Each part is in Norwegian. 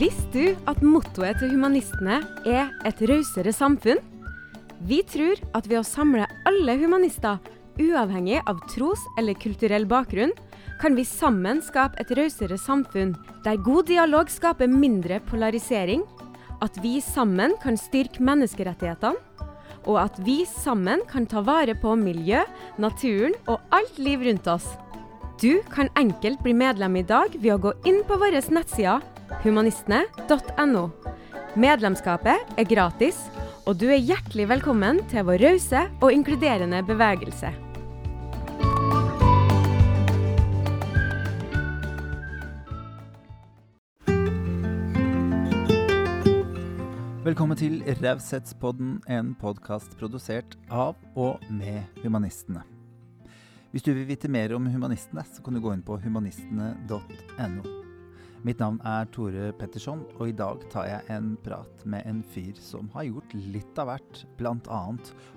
Visste du at mottoet til humanistene er et rausere samfunn? Vi tror at ved å samle alle humanister, uavhengig av tros- eller kulturell bakgrunn, kan vi sammen skape et rausere samfunn, der god dialog skaper mindre polarisering, at vi sammen kan styrke menneskerettighetene, og at vi sammen kan ta vare på miljø, naturen og alt liv rundt oss. Du kan enkelt bli medlem i dag ved å gå inn på våre nettsider humanistene.no. Medlemskapet er gratis, og du er hjertelig velkommen til vår rause og inkluderende bevegelse. Velkommen til Raushetspodden, en podkast produsert av og med humanistene. Hvis du vil vite mer om humanistene, så kan du gå inn på humanistene.no. Mitt navn er Tore Petterson, og i dag tar jeg en prat med en fyr som har gjort litt av hvert, bl.a.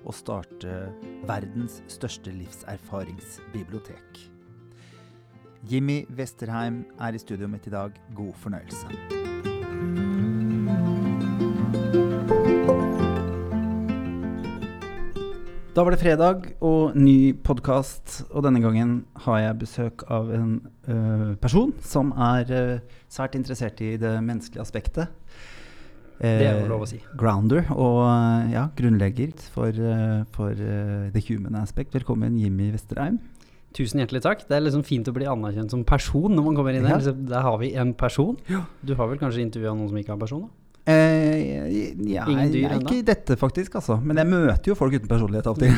å starte verdens største livserfaringsbibliotek. Jimmy Westerheim er i studioet mitt i dag. God fornøyelse. Da var det fredag og ny podkast, og denne gangen har jeg besøk av en uh, person som er uh, svært interessert i det menneskelige aspektet. Uh, det er jo lov å si. Grounder og ja, grunnlegger for, for The Human Aspect. Velkommen, Jimmy Vesterheim. Tusen hjertelig takk. Det er liksom fint å bli anerkjent som person når man kommer inn her. Ja. Der har vi en person. Du har vel kanskje intervjua noen som ikke har person? da? Eh, ja, Ingen dyr ennå? Ikke dette, faktisk. Altså. Men jeg møter jo folk uten personlighet alltid.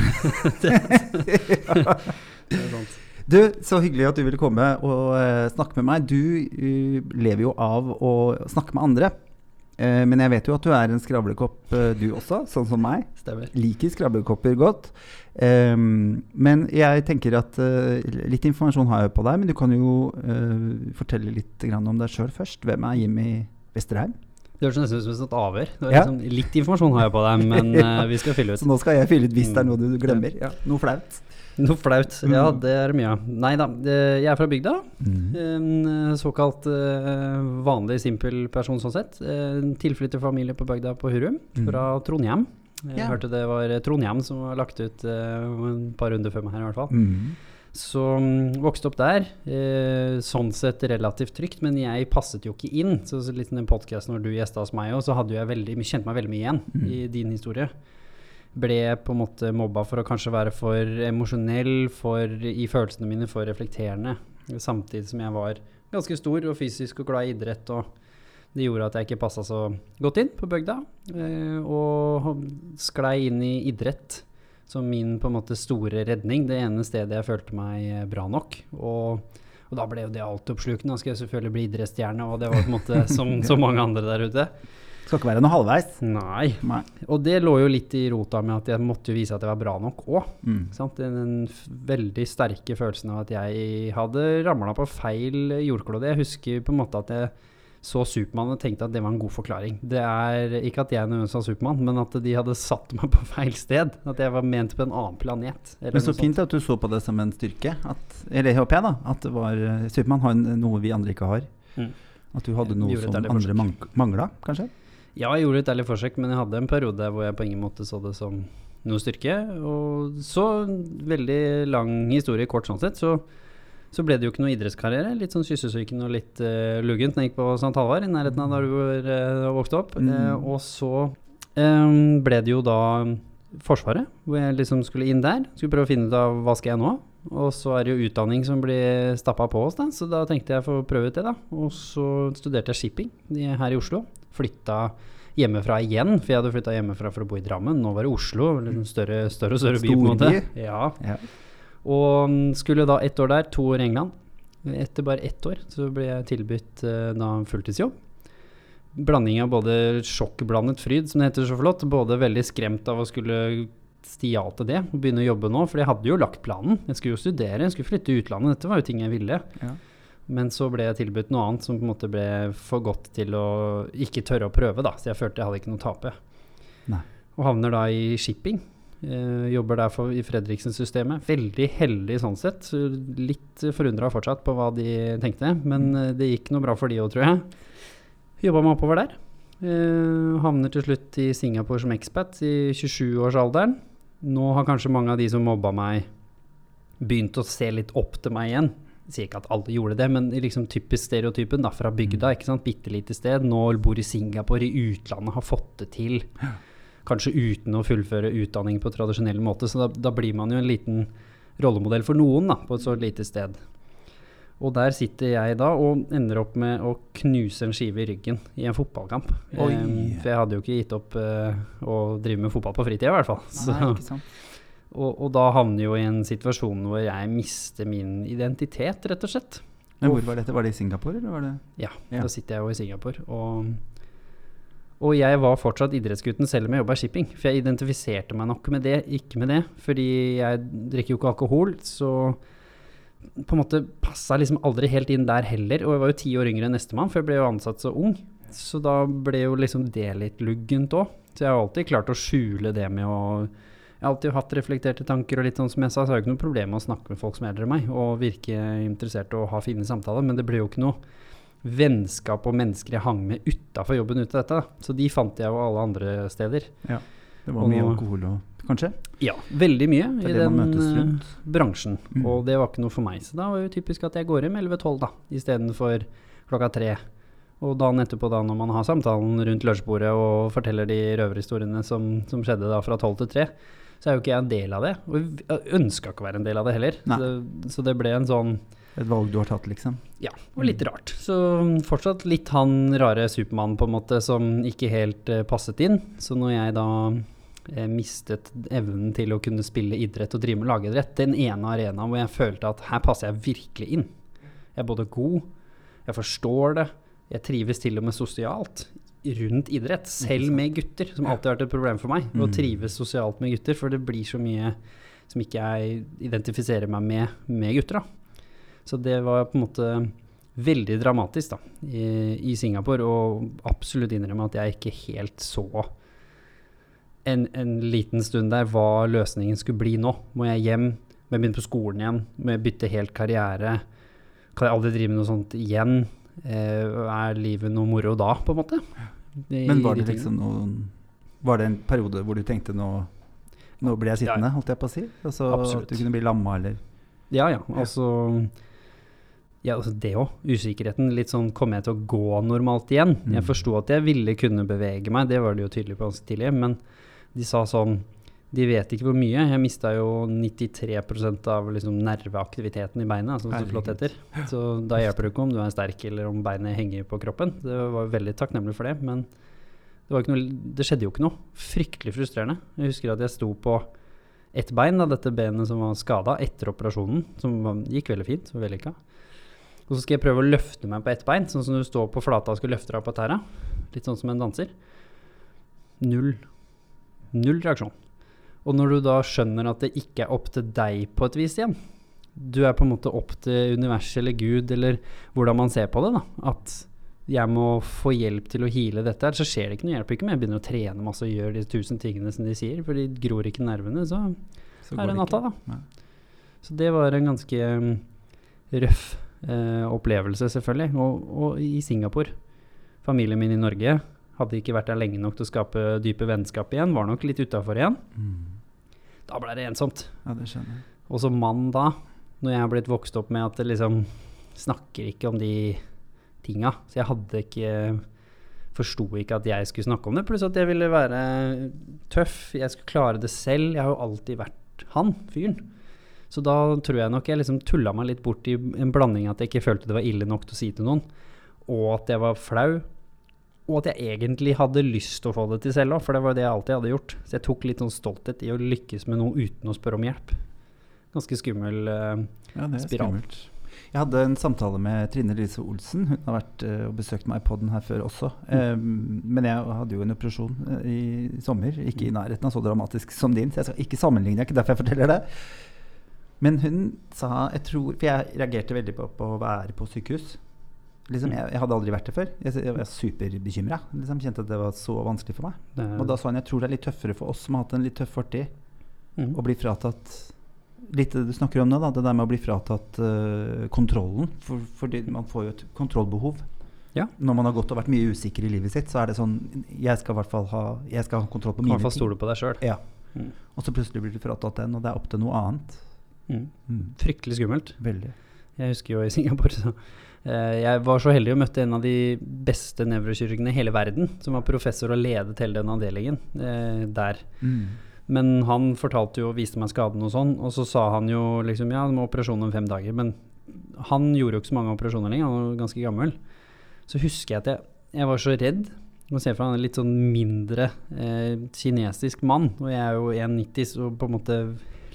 ja. Sant. Du, så hyggelig at du ville komme og uh, snakke med meg. Du uh, lever jo av å snakke med andre. Uh, men jeg vet jo at du er en skravlekopp, du også, sånn som meg. Stemmer. Liker skravlekopper godt. Um, men jeg tenker at litt informasjon har jeg på deg, men du kan jo fortelle litt om deg sjøl først. Hvem er Jimmy Vesterheim? Det høres nesten ut som et avhør. Ja. Liksom, litt informasjon har jeg på deg, men uh, vi skal fylle ut. Så nå skal jeg fylle ut hvis det er noe du glemmer? Ja. Noe flaut? Noe flaut. Ja, mm. det er mye av. Nei da, jeg er fra bygda. Mm. En eh, såkalt uh, vanlig, simpel person sånn sett. Tilflytterfamilie på bygda på Hurum, mm. fra Trondheim. Jeg hørte det var Trondheim som var lagt ut et par runder før meg her, i hvert fall. Mm. Så um, vokste opp der. Eh, sånn sett relativt trygt, men jeg passet jo ikke inn. Så, så litt den podkasten når du gjesta hos meg òg, så hadde jeg veldig, kjente meg veldig mye igjen mm. i din historie. Ble på en måte mobba for å kanskje være for emosjonell i følelsene mine, for reflekterende. Samtidig som jeg var ganske stor og fysisk og glad i idrett. og det gjorde at jeg ikke passa så godt inn på bygda. Eh, og sklei inn i idrett som min på en måte store redning. Det ene stedet jeg følte meg eh, bra nok. Og, og da ble jo det altoppslukende. Da skal jeg selvfølgelig bli idrettsstjerne, og det var på en måte som så mange andre der ute. Skal ikke være noe halvveis. Nei. Nei. Og det lå jo litt i rota med at jeg måtte jo vise at jeg var bra nok òg. Mm. Den, den veldig sterke følelsen av at jeg hadde ramla på feil jordklode. Jeg husker på en måte at jeg så Supermann og tenkte at det var en god forklaring. Det er ikke at jeg nødvendigvis var Supermann, men at de hadde satt meg på feil sted. At jeg var ment på en annen planet. Men så fint at du så på det som en styrke. At, eller håper jeg, da. At var, eh, Supermann har noe vi andre ikke har. Mm. At du hadde noe som andre mang mangla, kanskje? Ja, jeg gjorde et ærlig forsøk, men jeg hadde en periode hvor jeg på ingen måte så det som noe styrke. Og så veldig lang historie kort sånn sett. så så ble det jo ikke noe idrettskarriere. Litt sånn kyssesyken og litt uh, luggent når jeg gikk på St. Halvard, i nærheten av der du var, uh, vokste opp. Mm. Uh, og så um, ble det jo da Forsvaret, hvor jeg liksom skulle inn der. Skulle prøve å finne ut av hva skal jeg nå. Og så er det jo utdanning som blir stappa på oss, da. så da tenkte jeg å få prøve ut det, da. Og så studerte jeg shipping her i Oslo. Flytta hjemmefra igjen, for jeg hadde flytta hjemmefra for å bo i Drammen. Nå var det Oslo, en større, større større by. på en måte. Ja. ja. Og skulle da ett år der, to år i England. Etter bare ett år så ble jeg tilbudt uh, da fulltidsjobb. Blanding av både sjokkblandet fryd, som det heter så flott, både veldig skremt av å skulle si ja til det og begynne å jobbe nå, for jeg hadde jo lagt planen. Jeg skulle jo studere, jeg skulle flytte til utlandet, dette var jo ting jeg ville. Ja. Men så ble jeg tilbudt noe annet som på en måte ble for godt til å ikke tørre å prøve, da. Så jeg følte jeg hadde ikke noe å tape. Nei. Og havner da i shipping. Uh, jobber derfor i Fredriksen-systemet. Veldig heldig sånn sett. Litt forundra fortsatt på hva de tenkte, men uh, det gikk noe bra for de òg, tror jeg. Jobba meg oppover der. Uh, havner til slutt i Singapore som expat i 27-årsalderen. Nå har kanskje mange av de som mobba meg, begynt å se litt opp til meg igjen. Jeg sier ikke at alle gjorde det, men liksom typisk stereotypen da, fra bygda. ikke sant? Bitte lite sted. Nå bor i Singapore, i utlandet, har fått det til. Kanskje uten å fullføre utdanning på tradisjonell måte. Så da, da blir man jo en liten rollemodell for noen da, på et så lite sted. Og der sitter jeg da og ender opp med å knuse en skive i ryggen i en fotballkamp. Oi. Eh, for jeg hadde jo ikke gitt opp uh, å drive med fotball på fritida, i hvert fall. Så, Nei, ikke sant. og, og da havner jeg jo i en situasjon hvor jeg mister min identitet, rett og slett. Men hvor var dette? Var det i Singapore, eller var det Ja, Ja. da sitter jeg jo i Singapore. Og, og jeg var fortsatt idrettsgutten selv om jeg jobba i shipping. For jeg identifiserte meg nok med det, ikke med det. Fordi jeg drikker jo ikke alkohol, så på en måte passa liksom aldri helt inn der heller. Og jeg var jo ti år yngre enn nestemann, for jeg ble jo ansatt så ung. Så da ble jo liksom det litt luggent òg. Så jeg har alltid klart å skjule det med å Jeg har alltid hatt reflekterte tanker, og litt sånn som jeg sa, så har jeg ikke noe problem med å snakke med folk som er eldre enn meg, og virke interessert og ha fine samtaler, men det ble jo ikke noe vennskap og mennesker jeg hang med utafor jobben ut av dette. Så de fant jeg jo alle andre steder. Ja, Det var Og mye alkohol og Kanskje? Ja, veldig mye i den eh, bransjen. Mm. Og det var ikke noe for meg. Så da var det jo typisk at jeg går hjem 11-12 da, istedenfor klokka tre. Og dagen etterpå, da når man har samtalen rundt lunsjbordet og forteller de røverhistoriene som, som skjedde da fra 12 til tre, så er jo ikke jeg en del av det. Og jeg ønska ikke å være en del av det heller. Så det, så det ble en sånn Et valg du har tatt, liksom? ja, og litt rart. Så fortsatt litt han rare Supermannen, på en måte som ikke helt uh, passet inn. Så når jeg da eh, mistet evnen til å kunne spille idrett og drive med lagidrett, den ene arenaen hvor jeg følte at her passer jeg virkelig inn. Jeg er både god, jeg forstår det, jeg trives til og med sosialt rundt idrett, selv med gutter, som alltid har vært et problem for meg. Å Mm. trives sosialt med gutter, for det blir så mye som ikke jeg identifiserer meg med med gutter. da. Så det var på en måte veldig dramatisk da, i, i Singapore, og absolutt innrømme at jeg ikke helt så en, en liten stund der hva løsningen skulle bli nå. Må jeg hjem? Må jeg begynne på skolen igjen? Må jeg bytte helt karriere? Kan jeg aldri drive med noe sånt igjen? Eh, er livet noe moro da, på en måte? I- Men var det liksom noen Var det en periode hvor du tenkte nå Nå blir jeg sittende, holdt jeg på å si? Altså Absolutt. at du kunne bli lamma, eller Ja, ja. Altså, ja, altså det òg. Usikkerheten. Litt sånn Kommer jeg til å gå normalt igjen? Mm. Jeg forsto at jeg ville kunne bevege meg, det var de jo tydelige på ganske tidlig. Men de sa sånn De vet ikke hvor mye. Jeg mista jo 93% av liksom nerveaktiviteten i beinet, altså, så flott heter. Så da hjelper det ikke om du er sterk eller om beinet henger på kroppen. Det var veldig takknemlig for det. Men det, var ikke noe, det skjedde jo ikke noe. Fryktelig frustrerende. Jeg husker at jeg sto på ett bein, da, dette benet som var skada etter operasjonen, som gikk veldig fint, så vellykka. Og så skal jeg prøve å løfte meg på ett bein, sånn som du står på flata og skal løfte deg på tæra. Litt sånn som en danser. Null. Null reaksjon. Og når du da skjønner at det ikke er opp til deg på et vis igjen, du er på en måte opp til universet eller Gud, eller hvordan man ser på det, da. At jeg må få hjelp til å heale dette her, så skjer det ikke noe. Hjelper ikke om jeg begynner å trene masse og gjør de tusen tingene som de sier, for de gror ikke nervene, så så er det natta, da. Ja. Så det var en ganske um, røff eh, opplevelse, selvfølgelig. Og, og i Singapore. Familien min i Norge hadde ikke vært der lenge nok til å skape dype vennskap igjen. Var nok litt utafor igjen. Mm. Da ble det ensomt. Ja, det skjønner jeg. Og som mann da, når jeg er blitt vokst opp med at det liksom snakker ikke om de tinga. Så jeg hadde ikke Forsto ikke at jeg skulle snakke om det. Pluss at jeg ville være tøff. Jeg skulle klare det selv. Jeg har jo alltid vært han fyren. Så da tror jeg nok jeg liksom tulla meg litt bort i en blanding at jeg ikke følte det var ille nok til å si til noen, og at jeg var flau. Og at jeg egentlig hadde lyst til å få det til selv òg, for det var det jeg alltid hadde gjort. Så jeg tok litt sånn stolthet i å lykkes med noe uten å spørre om hjelp. Ganske skummel eh, Ja, det er Spiral. skummelt. Jeg hadde en samtale med Trine Lise Olsen. Hun har vært uh, og besøkt meg i poden her før også. Um, men jeg hadde jo en operasjon eh, i sommer. Ikke i nærheten av så dramatisk som din, så jeg skal ikke sammenligne. Det er ikke derfor jeg forteller det. Men hun sa jeg tror, For jeg reagerte veldig på, på å være på sykehus. Liksom, jeg, jeg hadde aldri vært det før. Jeg, jeg var superbekymra. Liksom, kjente at det var så vanskelig for meg. det, Og da sa hun jeg tror det er litt tøffere for oss som har hatt en litt tøff fortid, mm. å bli fratatt Litt det du snakker om nå, da, det der med å bli fratatt uh, kontrollen. For, fordi man får jo et kontrollbehov. Ja. Når man har gått og vært mye usikker i livet sitt, så er det sånn Jeg skal i hvert fall ha, jeg skal ha kontroll på Kan i mine hvert fall stole på deg sjøl. Ja. Mm. Og så plutselig blir du fratatt den, og det er opp til noe annet. Mm. Mm. Fryktelig skummelt. Veldig. Jeg husker jo i Singapore så eh, Jeg var så heldig å møtte en av de beste nevrokirurgene i hele verden, som var professor og ledet hele den avdelingen eh, der. Mm. Men han fortalte jo, viste meg skaden og sånn, og så sa han jo liksom ja, det må operasjon om fem dager. Men han gjorde jo ikke så mange operasjoner lenger, han var ganske gammel. Så husker jeg at jeg, jeg var så redd. Man ser for seg en litt sånn mindre eh, kinesisk mann, og jeg er jo 1,90 så på en måte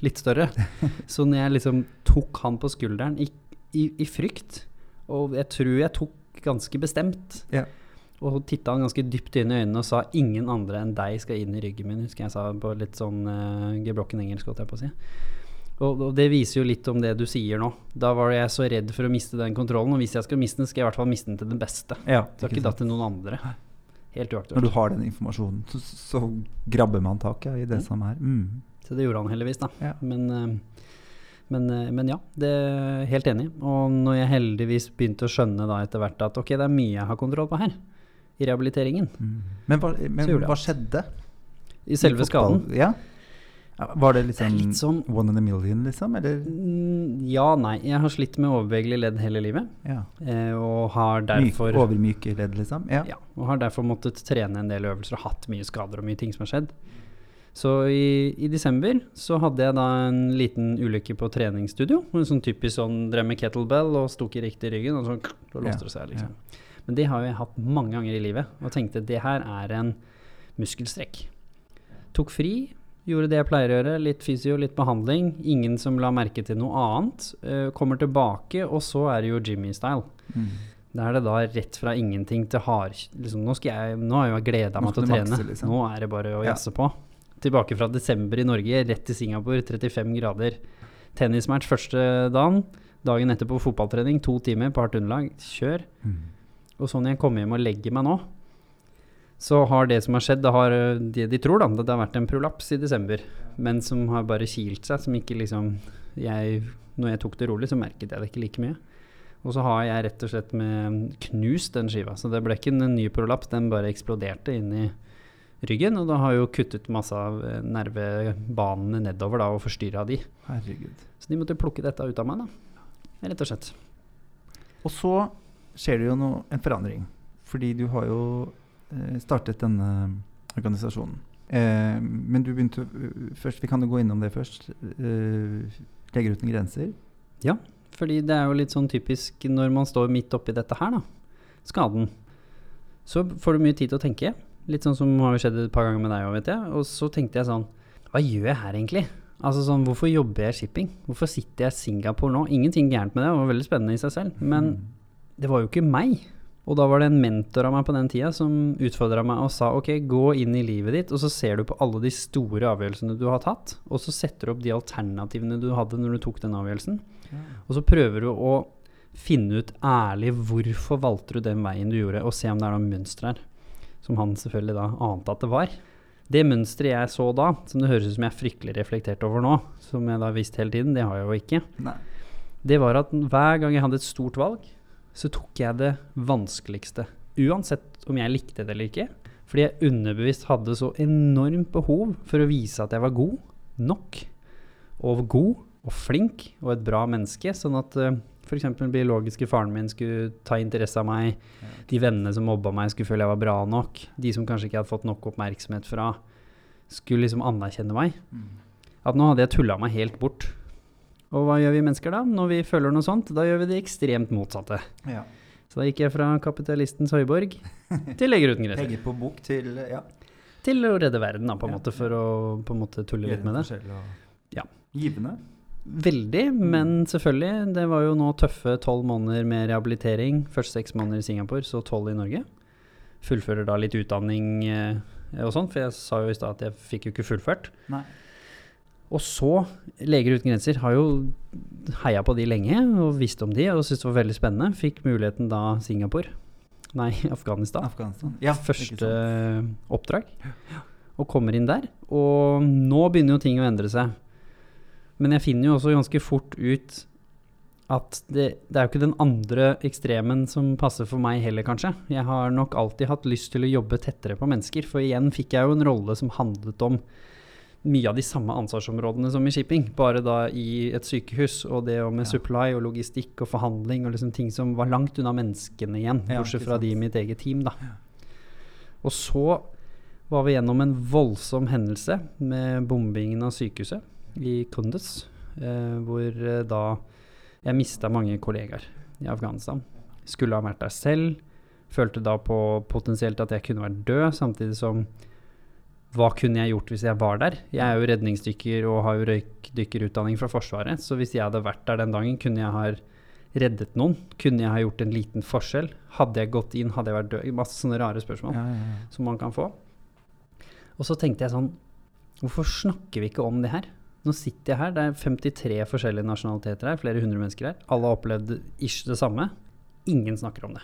litt større. Så når jeg liksom tok han på skulderen i, i, i frykt, og jeg tror jeg tok ganske bestemt, Ja. og titta han ganske dypt inn i øynene og sa 'ingen andre enn deg skal inn i ryggen min', husker jeg sa på litt sånn uh, gebrokken engelsk, holdt jeg på å si. Og, og det viser jo litt om det du sier nå. Da var jeg så redd for å miste den kontrollen, og hvis jeg skal miste den, skal jeg i hvert fall miste den til den beste. Ja, Skal ikke da til noen andre. Helt Når du har den informasjonen, så, så grabber man taket i det Mm. som er. Mm. Så det gjorde han heldigvis, da. Ja. Men, eh, men, eh, men ja, det er helt enig. Og når jeg heldigvis begynte å skjønne da etter hvert at ok, det er mye jeg har kontroll på her, i rehabiliteringen, Mm. Men, hva, men hva skjedde? i selve I skaden Ja. Var det liksom, litt sånn one in a million, liksom? Eller? mm, Ja, nei. Jeg har slitt med overbevegelige ledd hele livet, Ja. eh, og har Myk, derfor overmyke ledd, liksom? Ja. Ja, og har derfor måttet trene en del øvelser og hatt mye skader og mye ting som har skjedd. Så i, i desember så hadde jeg da en liten ulykke på treningsstudio. En sånn typisk sånn drev med kettlebell og i riktig ryggen, og så da låste det seg, liksom. Men det har jeg hatt mange ganger i livet, og tenkte det her er en muskelstrekk. Tok fri, gjorde det jeg pleier å gjøre, litt fysio, litt behandling. Ingen som la merke til noe annet. Uh, kommer tilbake, og så er det jo Jimmy-style. Mm. Da er det da rett fra ingenting til hard liksom, nå, skal jeg, nå har jeg gleda meg til å trene. liksom. Nå er det bare å Ja. jazze på. Tilbake fra desember i Norge, rett til Singapore, 35 grader. Tennismatch første dagen. Dagen etterpå fotballtrening, to timer på hardt underlag. Kjør. Mm. Og sånn jeg kommer hjem og legger meg nå, så har det som har skjedd, det har det de tror, da, det har vært en prolaps i desember, men som har bare kilt seg, som ikke liksom jeg, Når jeg tok det rolig, så merket jeg det ikke like mye. Og så har jeg rett og slett med knust den skiva, så det ble ikke en ny prolaps, den bare eksploderte inn i ryggen, og da har jo kuttet masse av øh, nervebanene nedover da, og forstyrra de. Herregud. Så de måtte plukke dette ut av meg, da. Rett og slett. Og så skjer det jo noe, en forandring. Fordi du har jo eh, startet denne organisasjonen. Eh, men du begynte øh, først, Vi kan jo gå innom det først. Eh, Leger uten grenser. Ja, Fordi det er jo litt sånn typisk når man står midt oppi dette her, da. Skaden. Så får du mye tid til å tenke. Litt sånn som har skjedd et par ganger med deg òg, vet jeg. Og så tenkte jeg sånn Hva gjør jeg her egentlig? Altså sånn, Hvorfor jobber jeg shipping? Hvorfor sitter jeg i Singapore nå? Ingenting gærent med det, det var veldig spennende i seg selv. Men Mm. det var jo ikke meg. Og da var det en mentor av meg på den tida som utfordra meg og sa ok, gå inn i livet ditt, og så ser du på alle de store avgjørelsene du har tatt, og så setter du opp de alternativene du hadde når du tok den avgjørelsen. Og så prøver du å finne ut ærlig hvorfor valgte du den veien du gjorde, og se om det er noen mønster her. Som han selvfølgelig da ante at det var. Det mønsteret jeg så da, som det høres ut som jeg er fryktelig reflektert over nå, som jeg da visste hele tiden, det har jeg jo ikke, Nei. det var at hver gang jeg hadde et stort valg, så tok jeg det vanskeligste. Uansett om jeg likte det eller ikke. Fordi jeg underbevisst hadde så enormt behov for å vise at jeg var god nok. Og god og flink og et bra menneske. Sånn at uh, f.eks. biologiske faren min skulle ta interesse av meg. De vennene som mobba meg, skulle føle jeg var bra nok. De som kanskje ikke hadde fått nok oppmerksomhet fra, skulle liksom anerkjenne meg. Mm. At nå hadde jeg tulla meg helt bort. Og hva gjør vi mennesker da? Når vi føler noe sånt, da gjør vi det ekstremt motsatte. Ja. Så da gikk jeg fra kapitalistens høyborg til Leger uten grenser. Penger på bok til ja. Til å redde verden, da, på en Ja. måte, for å på en måte tulle litt med det. Ja. Givende. Veldig, men selvfølgelig. Det var jo nå tøffe tolv måneder med rehabilitering. Først seks måneder i Singapore, så tolv i Norge. Fullfører da litt utdanning eh, og sånn, for jeg sa jo i stad at jeg fikk jo ikke fullført. Nei. Og så, Leger uten grenser har jo heia på de lenge og visst om de og syntes det var veldig spennende. Fikk muligheten da Singapore. Nei, Afghanistan. Afghanistan. Ja, Første oppdrag. Og kommer inn der. Og nå begynner jo ting å endre seg. Men jeg finner jo også ganske fort ut at det, det er jo ikke den andre ekstremen som passer for meg heller, kanskje. Jeg har nok alltid hatt lyst til å jobbe tettere på mennesker, for igjen fikk jeg jo en rolle som handlet om mye av de samme ansvarsområdene som i shipping, bare da i et sykehus, og det med Ja. supply og logistikk og forhandling og liksom ting som var langt unna menneskene igjen, Ja, bortsett fra de i mitt eget team, da. Og så var vi gjennom en voldsom hendelse med bombingen av sykehuset i Kunduz, eh, hvor eh, da jeg mista mange kollegaer i Afghanistan. Skulle ha vært der selv. Følte da på potensielt at jeg kunne vært død, samtidig som hva kunne jeg gjort hvis jeg var der? Jeg er jo redningsdykker og har jo røykdykkerutdanning fra Forsvaret, så hvis jeg hadde vært der den dagen, kunne jeg ha reddet noen? Kunne jeg ha gjort en liten forskjell? Hadde jeg gått inn, hadde jeg vært død? Masse sånne rare spørsmål Ja, ja, ja. som man kan få. Og så tenkte jeg sånn Hvorfor snakker vi ikke om det her? Nå sitter jeg her, det er 53 forskjellige nasjonaliteter her, flere hundre mennesker her. Alle har opplevd ish det samme. Ingen snakker om det.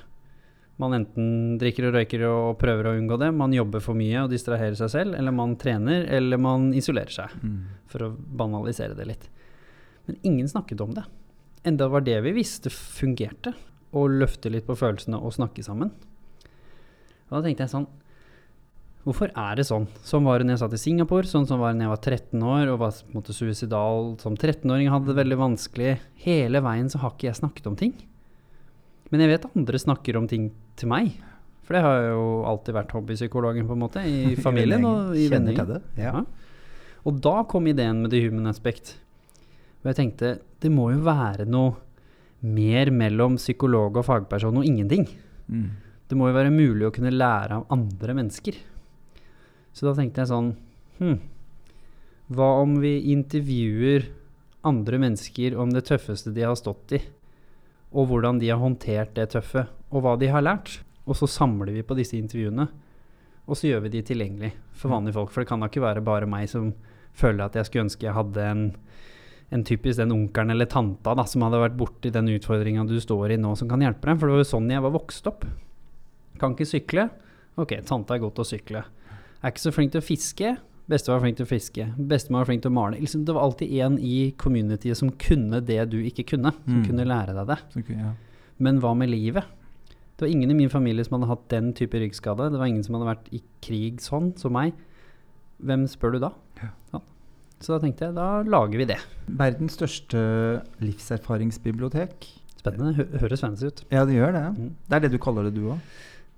Man enten drikker og røyker og prøver å unngå det, man jobber for mye og distraherer seg selv, eller man trener, eller man isolerer seg, Mm. for å banalisere det litt. Men ingen snakket om det. Enda var det vi visste fungerte, å løfte litt på følelsene og snakke sammen. Og da tenkte jeg sånn Hvorfor er det sånn? Sånn var det når jeg satt i Singapore, sånn som var det når jeg var 13 år og var måte suicidal som 13-åring, hadde det veldig vanskelig. Hele veien så har ikke jeg snakket om ting. Men jeg vet andre snakker om ting til meg. For det har jo alltid vært hobbypsykologen, på en måte, i familien og i vennegjengen. Ja. Ja. Og da kom ideen med the human aspect. Og jeg tenkte det må jo være noe mer mellom psykolog og fagperson og ingenting. Mm. Det må jo være mulig å kunne lære av andre mennesker. Så da tenkte jeg sånn hm, Hva om vi intervjuer andre mennesker om det tøffeste de har stått i, og hvordan de har håndtert det tøffe, og hva de har lært? Og så samler vi på disse intervjuene, og så gjør vi de tilgjengelig for vanlige folk. For det kan da ikke være bare meg som føler at jeg skulle ønske jeg hadde en en typisk den onkelen eller tanta da, som hadde vært borti den utfordringa du står i nå, som kan hjelpe deg. For det var jo sånn jeg var vokst opp. Kan ikke sykle. Ok, tanta er god til å sykle. Er ikke så flink til å fiske. Bestefar var flink til å fiske. Bestemor var flink til å male. Liksom, det var alltid en i communityet som kunne det du ikke kunne. Som Mm. kunne lære deg det. Okay, ja. Men hva med livet? Det var ingen i min familie som hadde hatt den type ryggskade. Det var ingen som hadde vært i krig sånn som meg. Hvem spør du da? Ja. Ja. Så da tenkte jeg, da lager vi det. Verdens største livserfaringsbibliotek. Spennende. Hø høres fancy ut. Ja, det gjør det. Mm. Det er det du kaller det, du òg?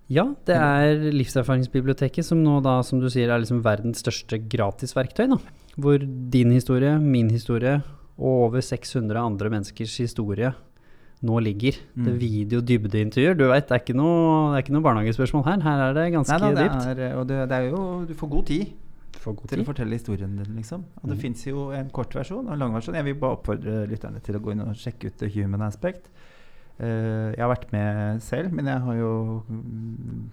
Ja, det er Livserfaringsbiblioteket, som nå da, som du sier, er liksom verdens største gratisverktøy. da. Hvor din historie, min historie og over 600 andre menneskers historie nå ligger. Det er Mm. video dybdeintervjuer. Du vet, det er ikke noe, det er ikke noe barnehagespørsmål her. Her er det ganske Nei da, det dypt. er, og det, det er jo Du får god tid god til å fortelle historien din, liksom. Og det Mm. fins jo en kort versjon og en lang versjon. Jeg vil bare oppfordre lytterne til å gå inn og sjekke ut The Human Aspect. Eh, jeg har vært med selv, men jeg har jo mm,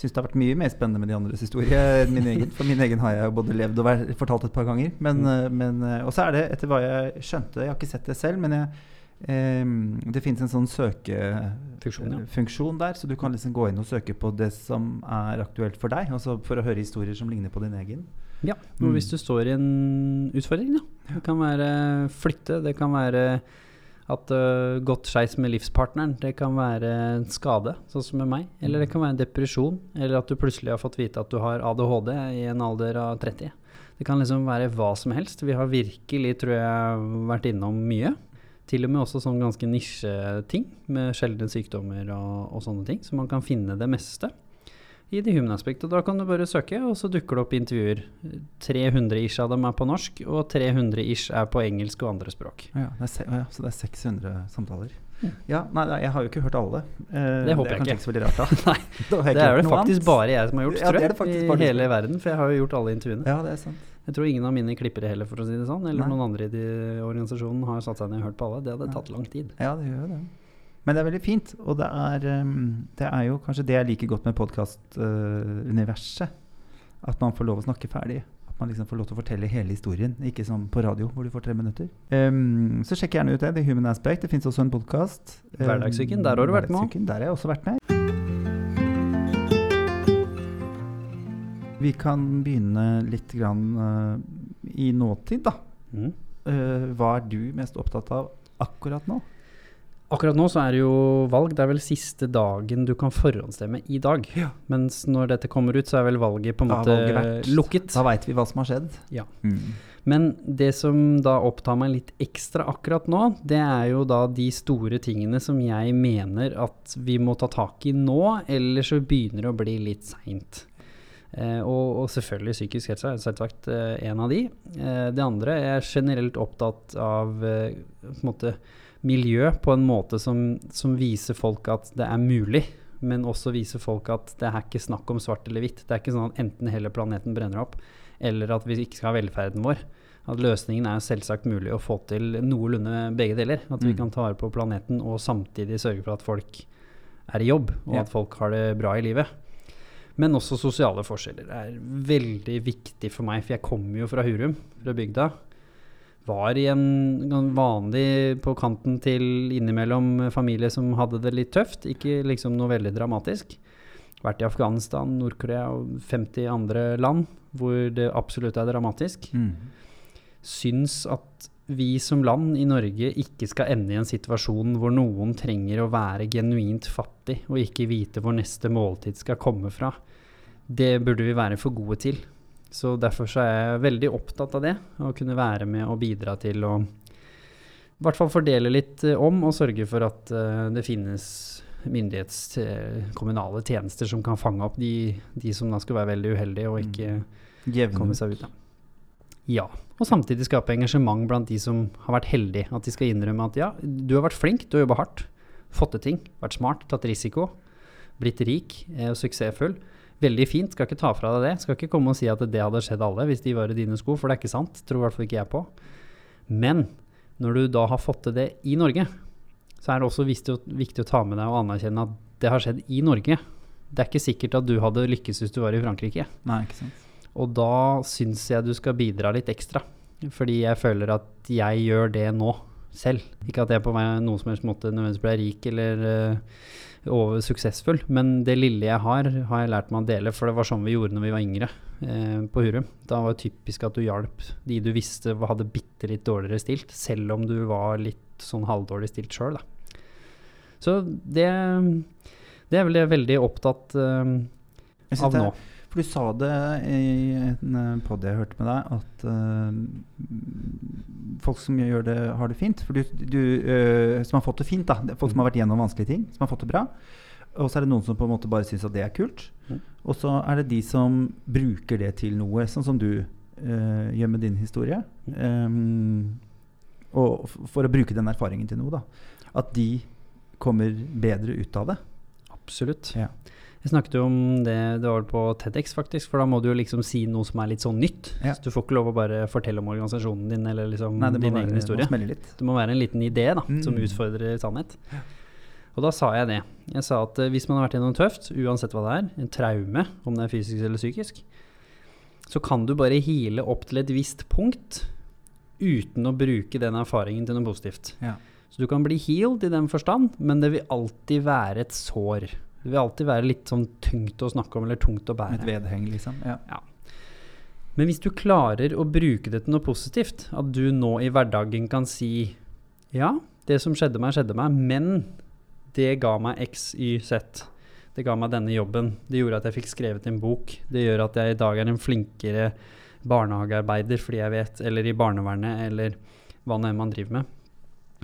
Syns det har vært mye mer spennende med de andres historie min egen. For min egen har jeg både levd og vært, fortalt et par ganger. Men, Mm. eh, men, eh, og så er det, etter hva jeg skjønte, jeg har ikke sett det selv, men jeg, eh, det fins en sånn søkefunksjon ja. der, så du kan liksom gå inn og søke på det som er aktuelt for deg. Altså for å høre historier som ligner på din egen. Ja, Mm. hvis du står i en utfordring, da. Det kan være flytte, det kan være at uh, godt skeis med livspartneren. Det kan være en skade, sånn som med meg. Eller det kan være en depresjon. Eller at du plutselig har fått vite at du har ADHD i en alder av 30. Det kan liksom være hva som helst. Vi har virkelig, tror jeg, vært innom mye. Til og med også sånn ganske nisjeting, med sjeldne sykdommer og, og sånne ting. Så man kan finne det meste i The Human Aspect. Og da kan du bare søke, og så dukker det opp intervjuer. 300 ish av dem er på norsk, og 300 ish er på engelsk og andre språk. Ja, det er ja, så det er 600 samtaler. Mm. Ja, nei, nei, jeg har jo ikke hørt alle. Eh, Det håper er jeg ikke. ikke så veldig rart, da. Nei, Da Det er det faktisk annet. bare jeg som har gjort, Ja, tror det jeg. det I hele verden, for jeg har jo gjort alle intervjuene. Ja, det er sant. Jeg tror ingen av mine klippere heller, for å si det sånn, eller Nei. noen andre i de organisasjonen har satt seg ned og hørt på alle. Det hadde tatt lang tid. Ja, det gjør det, det. Men det er veldig fint, og det er, um, det er jo kanskje det jeg liker godt med podkastuniverset. at man får lov å snakke ferdig. At man liksom får lov til å fortelle hele historien, ikke som på radio hvor du får tre minutter. Um, så sjekk gjerne ut det. The Human Aspect. Det fins også en podkast. Hverdagssyken, der har du vært med. Der har jeg også vært med. Vi kan begynne litt grann, uh, i nåtid, da. Mm. Uh, hva er du mest opptatt av akkurat nå? Akkurat nå så er det jo valg. Det er vel siste dagen du kan forhåndsstemme i dag. Ja. Mens når dette kommer ut, så er vel valget på en måte lukket. Da veit vi hva som har skjedd. Ja. Mm. Men det som da opptar meg litt ekstra akkurat nå, det er jo da de store tingene som jeg mener at vi må ta tak i nå, eller så begynner det å bli litt seint. Eh, og, og selvfølgelig psykisk helse er selvsagt eh, en av de. Eh, det andre er generelt opptatt av eh, på en måte miljø på en måte som, som viser folk at det er mulig, men også viser folk at det er ikke snakk om svart eller hvitt. Det er ikke sånn at enten hele planeten brenner opp, eller at vi ikke skal ha velferden vår. At løsningen er selvsagt mulig å få til noenlunde begge deler. At vi Mm. kan ta vare på planeten og samtidig sørge for at folk er i jobb, og at folk har det bra i livet. Men også sosiale forskjeller er veldig viktig for meg, for jeg kommer jo fra Hurum, fra bygda. Var i en vanlig på kanten til innimellom familie som hadde det litt tøft, ikke liksom noe veldig dramatisk. Vært i Afghanistan, Nord-Korea og 50 andre land hvor det absolutt er dramatisk. Mm. Syns at vi som land i Norge ikke skal ende i en situasjon hvor noen trenger å være genuint fattig og ikke vite hvor neste måltid skal komme fra. Det burde vi være for gode til. Så derfor så er jeg veldig opptatt av det, å kunne være med og bidra til å i hvert fall fordele litt eh, om og sørge for at eh, det finnes myndighets eh, tjenester som kan fange opp de, de som da skal være veldig uheldige og ikke mm. komme seg ut. Da. Ja, og samtidig skape engasjement blant de som har vært heldige. At de skal innrømme at ja, du har vært flink, du har jobba hardt, fått til ting, vært smart, tatt risiko, blitt rik og suksessfull. Veldig fint, skal ikke ta fra deg det. Skal ikke komme og si at det hadde skjedd alle hvis de var i dine sko, for det er ikke sant. Tror i hvert fall ikke jeg på. Men når du da har fått til det i Norge, så er det også viktig, å- ta med deg og anerkjenne at det har skjedd i Norge. Det er ikke sikkert at du hadde lykkes hvis du var i Frankrike. Nei, ikke sant. Og da syns jeg du skal bidra litt ekstra. Fordi jeg føler at jeg gjør det nå selv. Ikke at jeg på meg noen som helst måte nødvendigvis ble rik eller eh, over suksessfull, men det lille jeg har, har jeg lært meg å dele. For det var sånn vi gjorde når vi var yngre eh, på Hurum. Da var det typisk at du hjalp de du visste hadde bitte litt dårligere stilt, selv om du var litt sånn halvdårlig stilt sjøl, da. Så det, det er vel det jeg er veldig opptatt eh, av nå. For du sa det i en pod jeg hørte med deg, at uh, folk som gjør det, har det fint for du, du, uh, Som har fått det fint, da. Folk som har vært gjennom vanskelige ting, som har fått det bra. Og så er det noen som på en måte bare syns at det er kult. Mm. Og så er det de som bruker det til noe, sånn som du uh, gjør med din historie. Um, og for å bruke den erfaringen til noe, da. At de kommer bedre ut av det. Absolutt. Ja. Jeg snakket jo om det, det var på TEDx faktisk, for da må du jo liksom si noe som er litt sånn nytt. Ja. Så du får ikke lov å bare fortelle om organisasjonen din eller liksom Nei, din være- egen historie. må. Det må være en liten idé da, som Mm. utfordrer sannhet. Og da sa jeg det. Jeg sa at eh, hvis man har vært gjennom noe tøft, uansett hva det er, en traume, om det er fysisk eller psykisk, så kan du bare hile opp til et visst punkt uten å bruke den erfaringen til noe positivt. Ja. Så du kan bli healed i den forstand, men det vil alltid være et sår. Det vil alltid være litt sånn tungt å snakke om, eller tungt å bære. et vedheng, liksom. Ja. Men hvis du klarer å bruke det til noe positivt, at du nå i hverdagen kan si ja, det som skjedde meg, skjedde meg, men det ga meg x, y, z. Det ga meg denne jobben. Det gjorde at jeg fikk skrevet en bok. Det gjør at jeg i dag er en flinkere barnehagearbeider fordi jeg vet, eller i barnevernet, eller hva nå enn man driver med.